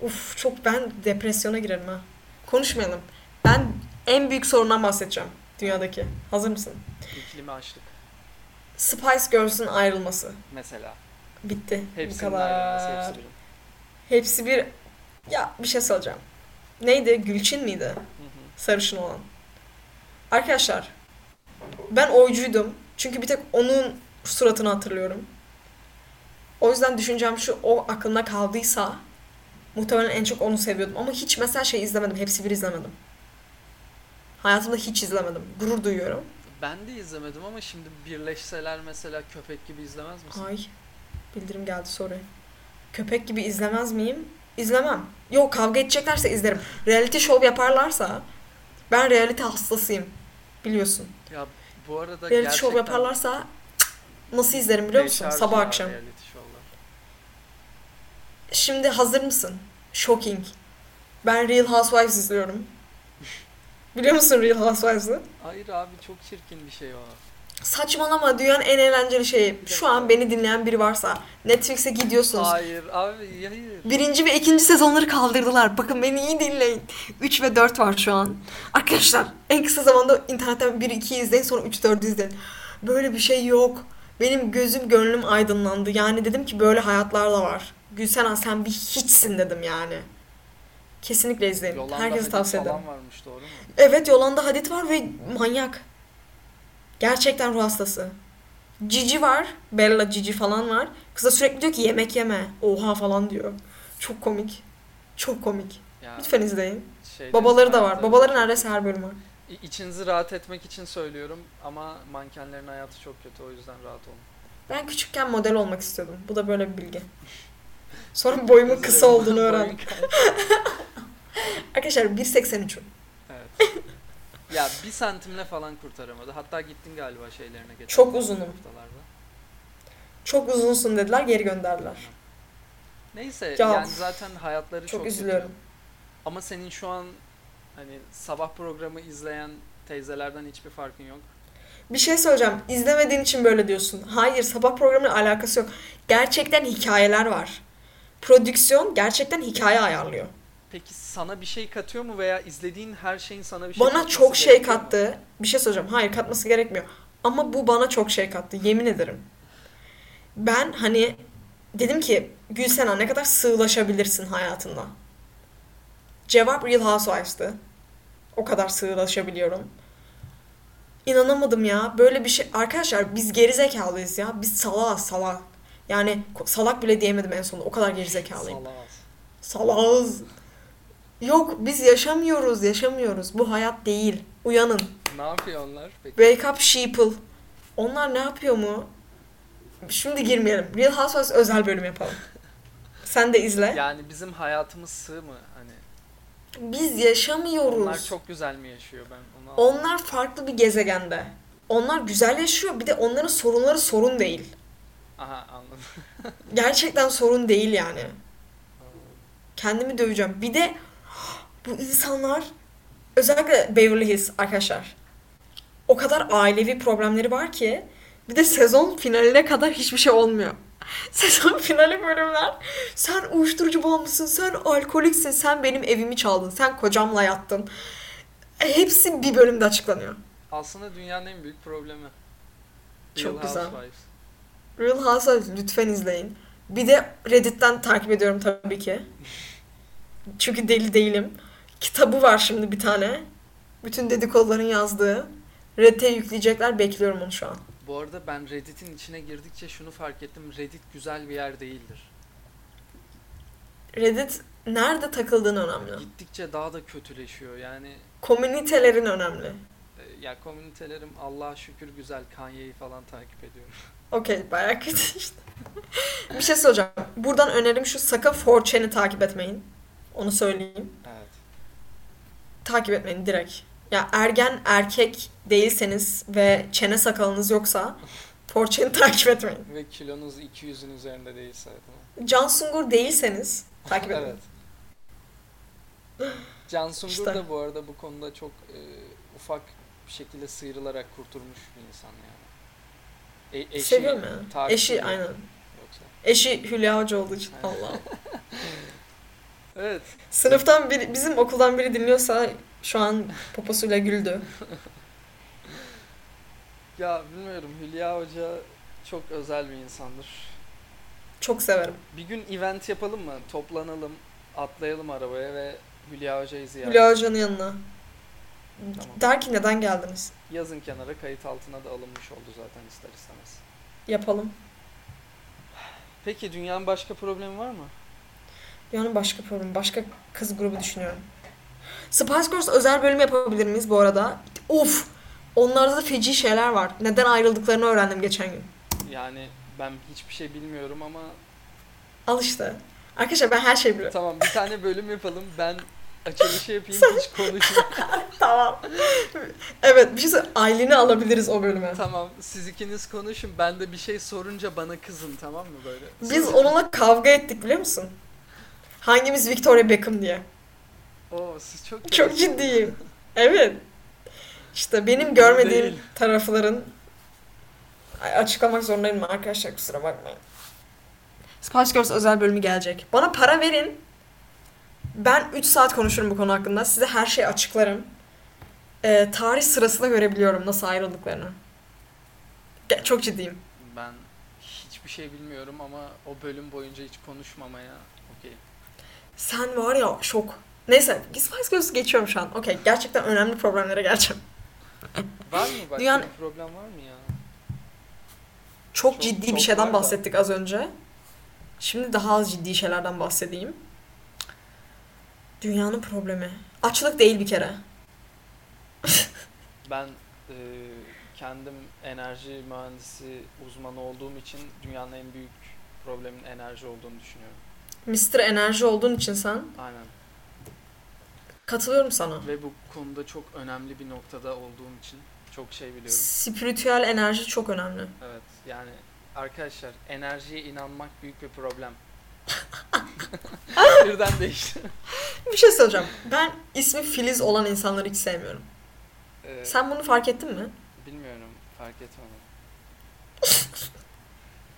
[SPEAKER 1] Uf çok ben depresyona girerim ha. Konuşmayalım. Ben en büyük sorundan bahsedeceğim dünyadaki. Hazır mısın?
[SPEAKER 2] İklimi açtık
[SPEAKER 1] Spice Girls'ün ayrılması.
[SPEAKER 2] mesela.
[SPEAKER 1] Bitti. Bu
[SPEAKER 2] Hepsinin
[SPEAKER 1] kadar.
[SPEAKER 2] ayrılması hepsi birin.
[SPEAKER 1] Hepsi bir Ya bir şey söyleyeceğim. Neydi? Gülçin miydi?
[SPEAKER 2] Hı hı.
[SPEAKER 1] Sarışın olan. Arkadaşlar ben oycuydum. Çünkü bir tek onun suratını hatırlıyorum. O yüzden düşüncem şu o aklımda kaldıysa muhtemelen en çok onu seviyordum. Ama hiç mesela şey izlemedim. Hepsi bir izlemedim. Hayatımda hiç izlemedim. Gurur duyuyorum.
[SPEAKER 2] Ben de izlemedim ama şimdi birleşseler mesela köpek gibi izlemez misin?
[SPEAKER 1] Ay bildirim geldi sorry. Köpek gibi izlemez miyim? İzlemem. Yok kavga edeceklerse izlerim. Reality show yaparlarsa ben reality hastasıyım. Biliyorsun.
[SPEAKER 2] Ya bu arada
[SPEAKER 1] Reality
[SPEAKER 2] gerçekten
[SPEAKER 1] show yaparlarsa cık, nasıl izlerim biliyor musun? Sabah akşam.
[SPEAKER 2] reality.
[SPEAKER 1] Şimdi hazır mısın? Shocking. Ben Real Housewives izliyorum. Biliyor musun Real Housewives'ı?
[SPEAKER 2] Hayır abi çok çirkin bir şey o.
[SPEAKER 1] Saçmalama dünyanın en eğlenceli şeyi. Şu an beni dinleyen biri varsa Netflix'e gidiyorsunuz.
[SPEAKER 2] Hayır abi hayır.
[SPEAKER 1] Birinci ve ikinci sezonları kaldırdılar. Bakın beni iyi dinleyin. 3 ve 4 var şu an. Arkadaşlar en kısa zamanda internetten 1 2 izleyin sonra 3 4 izleyin. Böyle bir şey yok. Benim gözüm gönlüm aydınlandı. Yani dedim ki böyle hayatlar da var. Gülsenen sen bir hiçsin dedim yani. Kesinlikle izleyin.
[SPEAKER 2] Yolanda
[SPEAKER 1] Herkese tavsiye ederim.
[SPEAKER 2] varmış doğru mu?
[SPEAKER 1] Evet Yolanda Hadid var ve manyak. Gerçekten ruh hastası. Cici var. Bella Cici falan var. Kıza sürekli diyor ki yemek yeme. Oha falan diyor. Çok komik. Çok komik.
[SPEAKER 2] Ya,
[SPEAKER 1] Lütfen izleyin.
[SPEAKER 2] şeylerin
[SPEAKER 1] Babaları da var.
[SPEAKER 2] hayatları
[SPEAKER 1] Babaları
[SPEAKER 2] çok
[SPEAKER 1] neredeyse her bölüm var.
[SPEAKER 2] İçinizi rahat etmek için söylüyorum ama mankenlerin hayatı çok kötü o yüzden rahat olun.
[SPEAKER 1] Ben küçükken model olmak istiyordum. Bu da böyle bir bilgi. Sonra boyumun kısa olduğunu
[SPEAKER 2] kay-
[SPEAKER 1] Arkadaşlar 1.83'üm.
[SPEAKER 2] Evet. ya bir santimle falan kurtaramadı. Hatta gittin galiba şeylerine geçen
[SPEAKER 1] Çok uzunum.
[SPEAKER 2] haftalarda.
[SPEAKER 1] Çok uzunsun dediler geri gönderdiler.
[SPEAKER 2] Neyse
[SPEAKER 1] Ya,
[SPEAKER 2] yani zaten hayatları çok,
[SPEAKER 1] Çok
[SPEAKER 2] kötü.
[SPEAKER 1] üzülüyorum.
[SPEAKER 2] Ama senin şu an hani sabah programı izleyen teyzelerden hiçbir farkın yok.
[SPEAKER 1] Bir şey söyleyeceğim. İzlemediğin için böyle diyorsun. Hayır sabah programıyla alakası yok. Gerçekten hikayeler var. Prodüksiyon gerçekten hikaye ayarlıyor.
[SPEAKER 2] Peki sana bir şey katıyor mu veya izlediğin her şeyin sana bir şey
[SPEAKER 1] Bana çok şey
[SPEAKER 2] gerekiyor mu?
[SPEAKER 1] kattı. Bir şey söyleyeceğim. Hayır katması gerekmiyor. Ama bu bana çok şey kattı. Yemin ederim. Ben hani dedim ki Gülsena ne kadar sığlaşabilirsin hayatında. Cevap Real Housewives'tı. O kadar sığlaşabiliyorum. İnanamadım ya. Böyle bir şey. Arkadaşlar biz gerizekalıyız ya. Biz salağız salak. Yani salak bile diyemedim en sonunda. O kadar gerizekalıyım.
[SPEAKER 2] Salaz.
[SPEAKER 1] Salağız. Yok biz yaşamıyoruz, yaşamıyoruz. Bu hayat değil. Uyanın.
[SPEAKER 2] Ne yapıyor onlar peki?
[SPEAKER 1] Wake up sheeple. Onlar ne yapıyor mu? Şimdi girmeyelim. Real Housewives özel bölüm yapalım. Sen de izle.
[SPEAKER 2] Yani bizim hayatımız sığ mı hani?
[SPEAKER 1] Biz yaşamıyoruz.
[SPEAKER 2] Onlar çok güzel mi yaşıyor ben onu.
[SPEAKER 1] Onlar farklı bir gezegende. Onlar güzel yaşıyor. Bir de onların sorunları sorun değil.
[SPEAKER 2] Aha anladım.
[SPEAKER 1] Gerçekten sorun değil yani. Kendimi döveceğim. Bir de bu insanlar özellikle Beverly Hills arkadaşlar. O kadar ailevi problemleri var ki bir de sezon finaline kadar hiçbir şey olmuyor. Sezon finali bölümler sen uyuşturucu bağımlısın, sen alkoliksin, sen benim evimi çaldın, sen kocamla yattın. E, Hepsi bir bölümde açıklanıyor.
[SPEAKER 2] Aslında dünyanın en büyük problemi.
[SPEAKER 1] Çok
[SPEAKER 2] Real
[SPEAKER 1] güzel.
[SPEAKER 2] Housewives.
[SPEAKER 1] Real Housewives lütfen izleyin. Bir de Reddit'ten takip ediyorum tabii ki. Çünkü deli değilim. Kitabı var şimdi bir tane. Bütün dedikoduların yazdığı. Reddit'e yükleyecekler. Bekliyorum onu şu an.
[SPEAKER 2] Bu arada ben Reddit'in içine girdikçe şunu fark ettim. Reddit güzel bir yer değildir.
[SPEAKER 1] Reddit nerede takıldığın önemli.
[SPEAKER 2] Gittikçe daha da kötüleşiyor. Yani
[SPEAKER 1] Komünitelerin önemli.
[SPEAKER 2] e, ya komünitelerim Allah'a şükür güzel. Kanye'yi falan takip ediyorum.
[SPEAKER 1] Okey bayağı kötü işte. bir şey soracağım. Buradan önerim şu sakın 4chan'i takip etmeyin. Onu söyleyeyim.
[SPEAKER 2] Evet.
[SPEAKER 1] takip etmeyin direkt. Ya ergen erkek değilseniz ve çene sakalınız yoksa Fortune'i takip etmeyin.
[SPEAKER 2] Ve kilonuz 200'ün üzerinde değilse. değil?
[SPEAKER 1] Can Sungur değilseniz takip edin.
[SPEAKER 2] evet. Can Sungur
[SPEAKER 1] İşte.
[SPEAKER 2] da bu arada bu konuda çok e, ufak bir şekilde sıyrılarak kurtulmuş bir insan yani. E, eşi
[SPEAKER 1] Seviyorum ya.
[SPEAKER 2] takip
[SPEAKER 1] Eşi aynen.
[SPEAKER 2] Yoksa.
[SPEAKER 1] Eşi Hülya Hoca olduğu için. Allah.
[SPEAKER 2] Evet.
[SPEAKER 1] Sınıftan biri, bizim okuldan biri dinliyorsa şu an poposuyla güldü.
[SPEAKER 2] Ya bilmiyorum Hülya Hoca çok özel bir insandır.
[SPEAKER 1] Çok severim.
[SPEAKER 2] Bir gün event yapalım mı? Toplanalım. atlayalım arabaya ve Hülya Hoca'yı ziyaret
[SPEAKER 1] Hülya Hoca'nın yanına.
[SPEAKER 2] Tamam.
[SPEAKER 1] Der ki neden geldiniz?
[SPEAKER 2] Yazın kenara kayıt altına da alınmış oldu zaten ister istemez.
[SPEAKER 1] Yapalım.
[SPEAKER 2] Peki dünyanın başka problemi var mı?
[SPEAKER 1] Yani başka problem, başka kız grubu düşünüyorum. Spice Girls özel bölüm yapabilir miyiz bu arada? Of! Onlarda da feci şeyler var. Neden ayrıldıklarını öğrendim geçen gün.
[SPEAKER 2] Yani ben hiçbir şey bilmiyorum ama
[SPEAKER 1] Al işte. Arkadaşlar ben her şeyi biliyorum.
[SPEAKER 2] tamam bir tane bölüm yapalım. Ben açılışı yapayım hiç konuşmayayım.
[SPEAKER 1] tamam. evet bir şey. Aylin'i alabiliriz o bölüme.
[SPEAKER 2] tamam siz ikiniz konuşun. Ben de bir şey sorunca bana kızın tamam mı böyle?
[SPEAKER 1] Biz onunla kavga ettik biliyor musun? Hangimiz Victoria Beckham diye.
[SPEAKER 2] Oo siz çok
[SPEAKER 1] Çok ciddiyim. Evet. İşte benim görmediğim
[SPEAKER 2] Değil.
[SPEAKER 1] tarafların açıklamak zorundayım arkadaşlar kusura bakmayın. Spice Girls özel bölümü gelecek. Bana para verin. Ben 3 saat konuşurum bu konu hakkında. Size her şeyi açıklarım. Ee, tarih sırasında görebiliyorum nasıl ayrıldıklarını. Ge- Çok ciddiyim.
[SPEAKER 2] Ben hiçbir şey bilmiyorum ama o bölüm boyunca hiç konuşmamaya okey.
[SPEAKER 1] Sen var ya şok. Neyse Spice Girls'ü geçiyorum şu an. Okey gerçekten önemli problemlere geleceğim.
[SPEAKER 2] Var mı başka
[SPEAKER 1] Dünyanın-
[SPEAKER 2] bir problem var mı ya?
[SPEAKER 1] Çok,
[SPEAKER 2] Çok-
[SPEAKER 1] ciddi
[SPEAKER 2] çok
[SPEAKER 1] bir şeyden
[SPEAKER 2] var da.
[SPEAKER 1] bahsettik az önce. Şimdi daha az ciddi şeylerden bahsedeyim. Dünyanın problemi. Açlık değil bir kere.
[SPEAKER 2] Ben e, kendim enerji mühendisi uzmanı olduğum için dünyanın en büyük problemin enerji olduğunu düşünüyorum.
[SPEAKER 1] Mr. Enerji olduğun için sen
[SPEAKER 2] Aynen.
[SPEAKER 1] katılıyorum sana.
[SPEAKER 2] Ve bu konuda çok önemli bir noktada olduğum için çok şey biliyorum.
[SPEAKER 1] Spiritüel enerji çok önemli.
[SPEAKER 2] Evet yani arkadaşlar enerjiye inanmak büyük bir problem. Birden değişti.
[SPEAKER 1] Bir şey söyleyeceğim. Ben ismi Filiz olan insanları hiç sevmiyorum.
[SPEAKER 2] Ee,
[SPEAKER 1] Sen bunu fark ettin mi?
[SPEAKER 2] Bilmiyorum fark etmedim.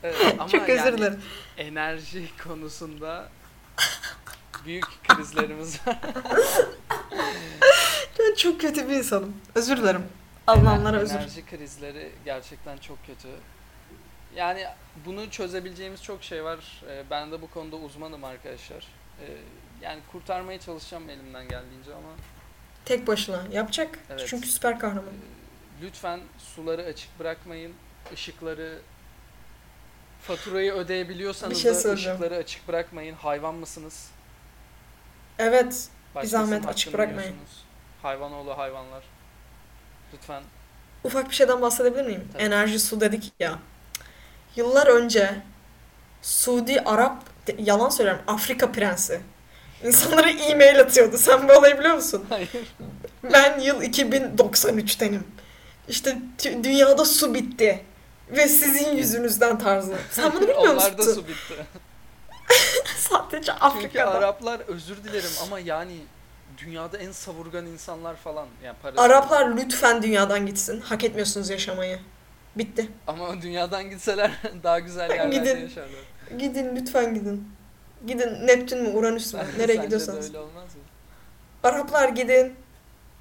[SPEAKER 2] Evet, ama
[SPEAKER 1] çok özür
[SPEAKER 2] yani
[SPEAKER 1] dilerim.
[SPEAKER 2] enerji konusunda büyük krizlerimiz var.
[SPEAKER 1] Ben çok kötü bir insanım. Özür dilerim. Almanlara
[SPEAKER 2] Ener-
[SPEAKER 1] özür.
[SPEAKER 2] Enerji krizleri gerçekten çok kötü. Yani bunu çözebileceğimiz çok şey var. Ee, Ben de bu konuda uzmanım arkadaşlar. Ee, Yani kurtarmaya çalışacağım elimden geldiğince ama
[SPEAKER 1] Tek başına yapacak.
[SPEAKER 2] Evet.
[SPEAKER 1] Çünkü süper kahraman.
[SPEAKER 2] lütfen suları açık bırakmayın. Işıkları faturayı ödeyebiliyorsanız
[SPEAKER 1] Bir şey
[SPEAKER 2] da
[SPEAKER 1] söyleyeceğim.
[SPEAKER 2] ışıkları açık bırakmayın. Hayvan mısınız?
[SPEAKER 1] Evet.
[SPEAKER 2] Başkasının
[SPEAKER 1] zahmet
[SPEAKER 2] hakkını
[SPEAKER 1] açık bırakmayın.
[SPEAKER 2] yiyorsunuz. Hayvanoğlu hayvanlar. Lütfen.
[SPEAKER 1] Ufak bir şeyden bahsedebilir miyim?
[SPEAKER 2] Tabii.
[SPEAKER 1] Enerji su dedik ya. Yıllar önce Suudi Arap yalan söylüyorum Afrika prensi insanlara e-mail atıyordu. Sen bu olayı biliyor musun?
[SPEAKER 2] Hayır.
[SPEAKER 1] Ben yıl 2093'tenim. İşte dünyada su bitti. Ve sizin yüzünüzden tarzı. Sen bunu bilmiyor musun?
[SPEAKER 2] Onlarda su bitti.
[SPEAKER 1] Sadece
[SPEAKER 2] Çünkü
[SPEAKER 1] Afrika'da.
[SPEAKER 2] Araplar özür dilerim ama yani dünyada en savurgan insanlar falan. Yani.
[SPEAKER 1] Araplar lütfen dünyadan gitsin. Hak etmiyorsunuz yaşamayı. Bitti.
[SPEAKER 2] Ama dünyadan gitseler daha güzel yerlerde
[SPEAKER 1] Gidin.
[SPEAKER 2] yaşarlar.
[SPEAKER 1] Gidin lütfen gidin. Gidin Neptün mü Uranüs mü? Nereye gidiyorsanız.
[SPEAKER 2] öyle olmaz mı?
[SPEAKER 1] Araplar gidin.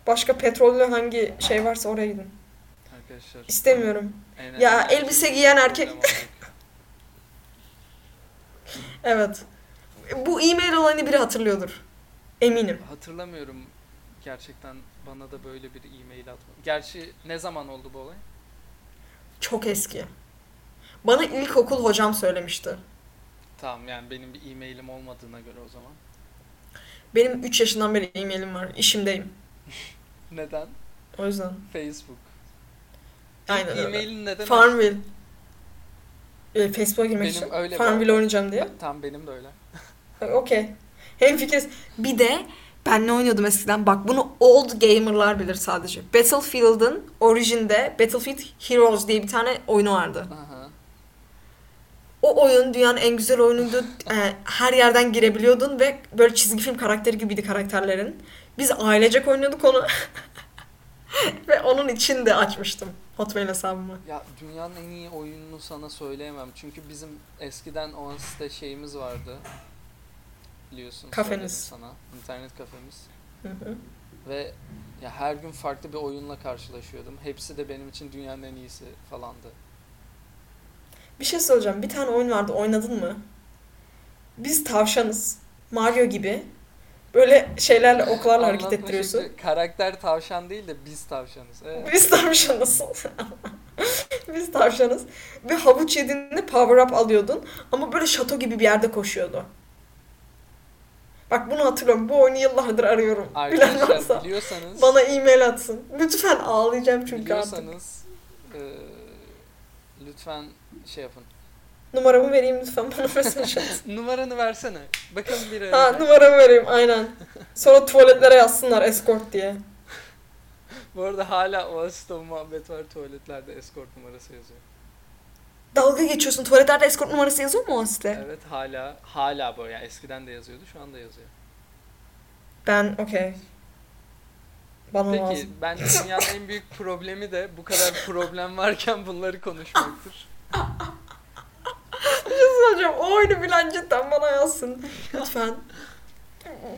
[SPEAKER 1] Başka petrollü hangi şey varsa oraya gidin.
[SPEAKER 2] Arkadaşlar.
[SPEAKER 1] İstemiyorum.
[SPEAKER 2] en-
[SPEAKER 1] Ya,
[SPEAKER 2] en-
[SPEAKER 1] elbise giyen erkek-. Evet. Bu e-mail olayını biri hatırlıyordur. Eminim.
[SPEAKER 2] Hatırlamıyorum gerçekten bana da böyle bir e-mail atma. Gerçi ne zaman oldu bu olay?
[SPEAKER 1] Çok eski. Bana ilkokul hocam söylemişti.
[SPEAKER 2] Tamam yani benim bir e-mailim olmadığına göre o zaman.
[SPEAKER 1] Benim 3 yaşından beri e-mailim var. İşimdeyim.
[SPEAKER 2] Neden?
[SPEAKER 1] O yüzden.
[SPEAKER 2] Facebook.
[SPEAKER 1] Aynen.
[SPEAKER 2] E-mailin neden?
[SPEAKER 1] Farmville. Ee, Facebook'a girmek
[SPEAKER 2] Benim
[SPEAKER 1] için.
[SPEAKER 2] öyle
[SPEAKER 1] Farmville oynayacağım diye.
[SPEAKER 2] Tam benim de öyle.
[SPEAKER 1] Okey. Hem fikiriz. Bir de ben ne oynuyordum eskiden? Bak bunu old gamerlar bilir sadece. Battlefield'ın orijinde Battlefield Heroes diye bir tane oyunu vardı.
[SPEAKER 2] Aha.
[SPEAKER 1] O oyun dünyanın en güzel oyunuydu. Ee, her yerden girebiliyordun ve böyle çizgi film karakteri gibiydi karakterlerin. Biz ailecek oynuyorduk onu. ve onun için de açmıştım Hotmail hesabımı.
[SPEAKER 2] Ya dünyanın en iyi oyununu sana söyleyemem. Çünkü bizim eskiden o site şeyimiz vardı. Biliyorsun. Söyledim Sana. İnternet kafemiz.
[SPEAKER 1] Hı hı.
[SPEAKER 2] Ve ya her gün farklı bir oyunla karşılaşıyordum. Hepsi de benim için dünyanın en iyisi falandı.
[SPEAKER 1] Bir şey söyleyeceğim. Bir tane oyun vardı. Oynadın mı? Biz tavşanız. Mario gibi. Böyle şeylerle oklarla hareket ettiriyorsun.
[SPEAKER 2] şekli, Karakter tavşan değil de biz tavşanız. Evet.
[SPEAKER 1] Biz tavşanız. Biz tavşanız. Ve havuç yediğinde power up alıyordun. Ama böyle şato gibi bir yerde koşuyordu. Bak bunu hatırlıyorum. Bu oyunu yıllardır arıyorum. Bilen varsa
[SPEAKER 2] Arkadaşlar biliyorsanız
[SPEAKER 1] bana e-mail atsın. Lütfen ağlayacağım çünkü artık.
[SPEAKER 2] biliyorsanız e, lütfen şey yapın.
[SPEAKER 1] Numaramı vereyim lütfen bana mesaj at.
[SPEAKER 2] Numaranı versene. Bakalım bir
[SPEAKER 1] Ha numaramı vereyim aynen. Sonra tuvaletlere yazsınlar escort diye.
[SPEAKER 2] Bu arada hala o muhabbet var tuvaletlerde escort numarası yazıyor.
[SPEAKER 1] Dalga geçiyorsun. Tuvaletlerde escort numarası yazıyor mu o site?
[SPEAKER 2] Evet hala hala bu yani eskiden de yazıyordu şu anda yazıyor.
[SPEAKER 1] Ben okey. Bana
[SPEAKER 2] Peki
[SPEAKER 1] lazım.
[SPEAKER 2] bence dünyanın en büyük problemi de bu kadar problem varken bunları konuşmaktır.
[SPEAKER 1] Hocam o oyunu bilen cidden bana yazsın. Lütfen.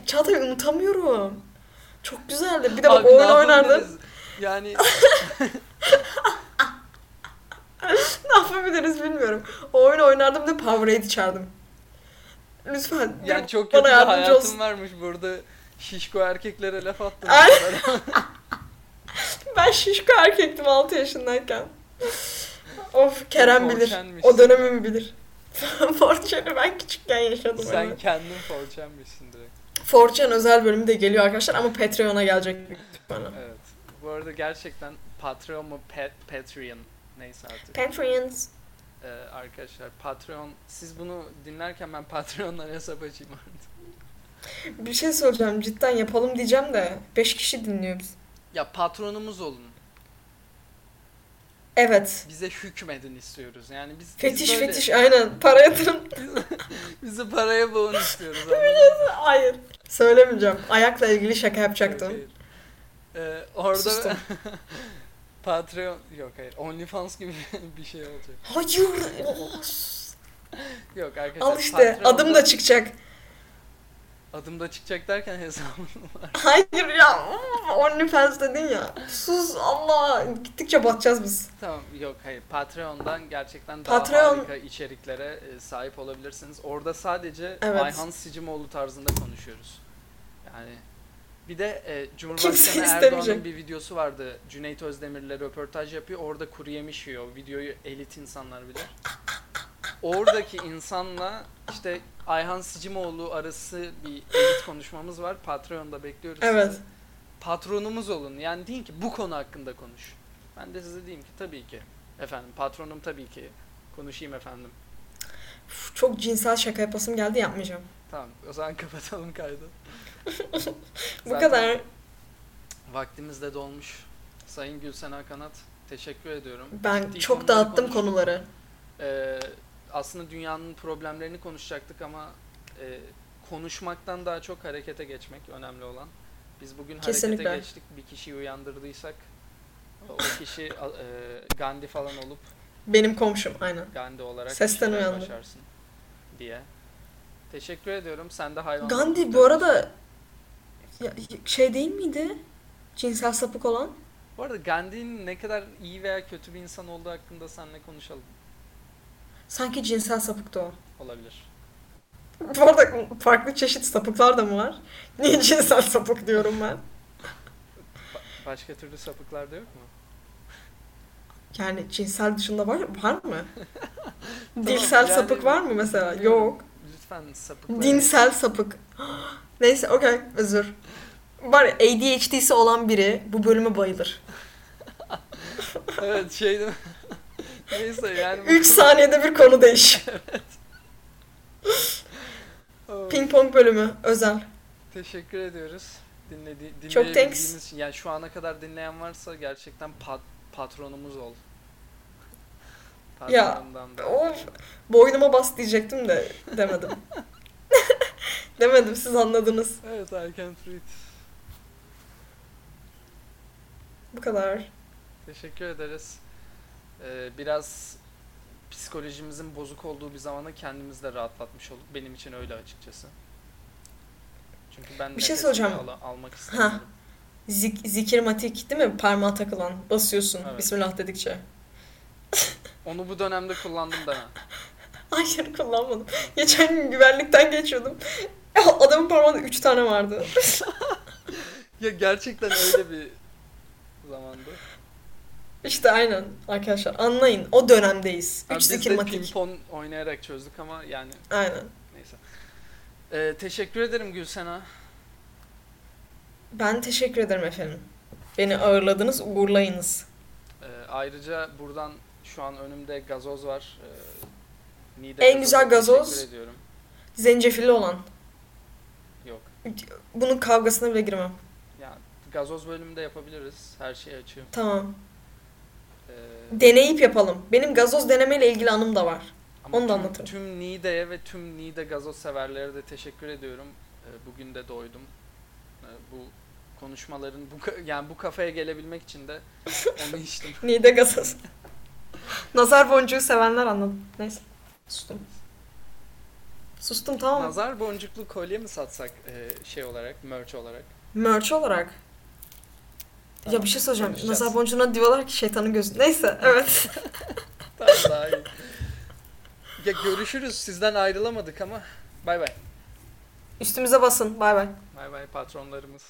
[SPEAKER 1] Çağatay unutamıyorum. Çok güzeldi. Bir de bak
[SPEAKER 2] Abi
[SPEAKER 1] oyun
[SPEAKER 2] yapabiliriz? Yani
[SPEAKER 1] Ne yapabiliriz bilmiyorum. O oyunu oynardım da Powerade içerdim. Lütfen.
[SPEAKER 2] yani çok
[SPEAKER 1] bana
[SPEAKER 2] kötü bir
[SPEAKER 1] yardımcı olsun.
[SPEAKER 2] varmış burada. Şişko erkeklere laf attım.
[SPEAKER 1] Ay. Ben şişko erkektim 6 yaşındayken. Of Kerem bilir.
[SPEAKER 2] Forçenmişsin.
[SPEAKER 1] O dönemimi bilir. Fortune'ı ben küçükken yaşadım.
[SPEAKER 2] Sen
[SPEAKER 1] evet.
[SPEAKER 2] kendin forçenmişsin direkt.
[SPEAKER 1] Fortune özel bölümü de geliyor arkadaşlar ama Patreon'a gelecek ihtimalle.
[SPEAKER 2] Evet. Bu arada gerçekten Patreon mu Pat Patreon neyse artık.
[SPEAKER 1] Patreons.
[SPEAKER 2] Ee, arkadaşlar Patreon siz bunu dinlerken ben Patreon'dan hesap açayım artık.
[SPEAKER 1] Bir şey söyleyeceğim cidden yapalım diyeceğim de 5 kişi dinliyor biz.
[SPEAKER 2] Ya patronumuz olun.
[SPEAKER 1] Evet.
[SPEAKER 2] Bize hükmedin istiyoruz. Yani biz biz
[SPEAKER 1] Fetiş
[SPEAKER 2] böyle-
[SPEAKER 1] fetiş aynen. Para yatırım.
[SPEAKER 2] Bizi paraya boğun istiyoruz.
[SPEAKER 1] Hayır. Söylemeyeceğim. Ayakla ilgili şaka yapacaktım.
[SPEAKER 2] Hayır. Ee, orada. Patreon yok hayır OnlyFans gibi bir şey olacak.
[SPEAKER 1] Hayır.
[SPEAKER 2] Yok arkadaşlar.
[SPEAKER 1] Al işte
[SPEAKER 2] Patreon'da-
[SPEAKER 1] adım da çıkacak.
[SPEAKER 2] Adım da çıkacak derken hesabım var.
[SPEAKER 1] Hayır ya. OnlyFans dedin ya. Sus Allah. Gittikçe batacağız biz.
[SPEAKER 2] Tamam yok hayır Patreon'dan gerçekten daha
[SPEAKER 1] Patreon-
[SPEAKER 2] harika içeriklere e, sahip olabilirsiniz. Orada sadece
[SPEAKER 1] Evet.
[SPEAKER 2] Ayhan Sicimoğlu tarzında konuşuyoruz. Yani bir de e, Cumhurbaşkanı. Erdoğan'ın bir videosu vardı. Cüneyt Özdemir'le röportaj yapıyor. Orada kuru yemiş yiyor. Videoyu elit insanlar bilir. Oradaki insanla işte Ayhan Sicimoğlu arası bir elit konuşmamız var. Patreon'da bekliyoruz
[SPEAKER 1] Evet.
[SPEAKER 2] sizi. Patronumuz olun. Yani deyin ki bu konu hakkında konuş. Ben de size diyeyim ki tabii ki. Efendim patronum tabii ki. Konuşayım efendim.
[SPEAKER 1] Uf, Çok cinsel şaka yapasım geldi yapmayacağım.
[SPEAKER 2] Tamam o zaman kapatalım kaydı.
[SPEAKER 1] Bu kadar.
[SPEAKER 2] Vaktimiz de dolmuş. Sayın Gülsena Kanat teşekkür ediyorum.
[SPEAKER 1] Ben
[SPEAKER 2] Ciddi
[SPEAKER 1] çok dağıttım konuları.
[SPEAKER 2] Ee, aslında dünyanın problemlerini konuşacaktık ama e, konuşmaktan daha çok harekete geçmek önemli olan. Biz bugün
[SPEAKER 1] Kesinlikle.
[SPEAKER 2] harekete geçtik. Bir kişiyi uyandırdıysak o kişi e, Gandhi falan olup
[SPEAKER 1] Benim komşum aynen.
[SPEAKER 2] Gandhi olarak
[SPEAKER 1] Sesten uyandı.
[SPEAKER 2] diye. Teşekkür ediyorum. Sen de hayvan.
[SPEAKER 1] Gandhi bu arada ya, şey değil miydi? Cinsel sapık olan.
[SPEAKER 2] Bu arada Gandhi'nin ne kadar iyi veya kötü bir insan olduğu hakkında seninle konuşalım.
[SPEAKER 1] Sanki cinsel sapıktı o.
[SPEAKER 2] Olabilir.
[SPEAKER 1] Bu arada farklı çeşit sapıklar da mı var? Niye cinsel sapık diyorum ben?
[SPEAKER 2] Ba- başka türlü sapıklar da yok mu?
[SPEAKER 1] Yani cinsel dışında var, var mı? Dilsel
[SPEAKER 2] yani
[SPEAKER 1] sapık var mı mesela? Yok.
[SPEAKER 2] Lütfen sapıklar.
[SPEAKER 1] Dinsel sapık. Neyse okey özür. Var ya, ADHD'si olan biri bu bölüme bayılır.
[SPEAKER 2] evet şey değil mi? Neyse yani. bu
[SPEAKER 1] 3
[SPEAKER 2] konu-
[SPEAKER 1] saniyede bir konu değiş.
[SPEAKER 2] Oh,
[SPEAKER 1] Ping pong bölümü özel.
[SPEAKER 2] Teşekkür ediyoruz. Dinledi,
[SPEAKER 1] Çok thanks.
[SPEAKER 2] için. Yani şu ana kadar dinleyen varsa gerçekten pat, patronumuz ol.
[SPEAKER 1] Ya. Of. Boynuma bas diyecektim de demedim. demedim siz anladınız.
[SPEAKER 2] Evet I can't read.
[SPEAKER 1] Bu kadar.
[SPEAKER 2] Teşekkür ederiz. Ee, biraz psikolojimizin bozuk olduğu bir zamanda kendimizi de rahatlatmış olduk. Benim için öyle açıkçası. Çünkü ben
[SPEAKER 1] Bir şey söyleyeceğim.
[SPEAKER 2] ala- almak istemiyorum.
[SPEAKER 1] Zik, zikirmatik değil mi? Parmağa takılan. Basıyorsun
[SPEAKER 2] Evet.
[SPEAKER 1] Bismillah dedikçe.
[SPEAKER 2] Onu bu dönemde kullandım da.
[SPEAKER 1] Hayır kullanmadım. Geçen gün güvenlikten geçiyordum. Adamın parmağında 3 tane vardı.
[SPEAKER 2] Ya gerçekten öyle bir zamandı.
[SPEAKER 1] İşte aynen arkadaşlar anlayın o dönemdeyiz.
[SPEAKER 2] Yani
[SPEAKER 1] 3
[SPEAKER 2] biz de
[SPEAKER 1] zikirmatik.
[SPEAKER 2] pimpon oynayarak çözdük ama yani
[SPEAKER 1] Aynen.
[SPEAKER 2] neyse. Ee, teşekkür ederim Gülsena.
[SPEAKER 1] Ben teşekkür ederim efendim. Beni ağırladınız, uğurlayınız.
[SPEAKER 2] Ee, ayrıca buradan şu an önümde gazoz var. Ee, Nide
[SPEAKER 1] En güzel gazoz-. Zencefilli olan.
[SPEAKER 2] Yok.
[SPEAKER 1] Bunun kavgasına bile girmem.
[SPEAKER 2] Ya gazoz bölümünde yapabiliriz. Her şeyi açığım.
[SPEAKER 1] Tamam.
[SPEAKER 2] Ee,
[SPEAKER 1] Deneyip yapalım. Benim gazoz denemeyle ilgili anım da var.
[SPEAKER 2] ama
[SPEAKER 1] onu da
[SPEAKER 2] tüm,
[SPEAKER 1] anlatırım.
[SPEAKER 2] Tüm Nide'ye ve tüm Nide gazoz severlere de teşekkür ediyorum. Ee, bugün de doydum. Ee, bu konuşmaların bu yani bu kafaya gelebilmek için de onu içtim.
[SPEAKER 1] Nide gazoz. Nazar boncuğu sevenler anladı. Neyse. Sustum. Sustum tamam?
[SPEAKER 2] Nazar boncuklu kolye mi satsak e, şey olarak, merch olarak?
[SPEAKER 1] Merch olarak. ya
[SPEAKER 2] Tamam,
[SPEAKER 1] bir şey
[SPEAKER 2] konuşacağız.
[SPEAKER 1] Nazar boncuğuna diyorlar ki şeytanın gözü. Neyse evet.
[SPEAKER 2] Tamam daha iyi. Ya görüşürüz. Sizden ayrılamadık ama bay bay.
[SPEAKER 1] Üstümüze basın. Bay bay.
[SPEAKER 2] Bay bay patronlarımız.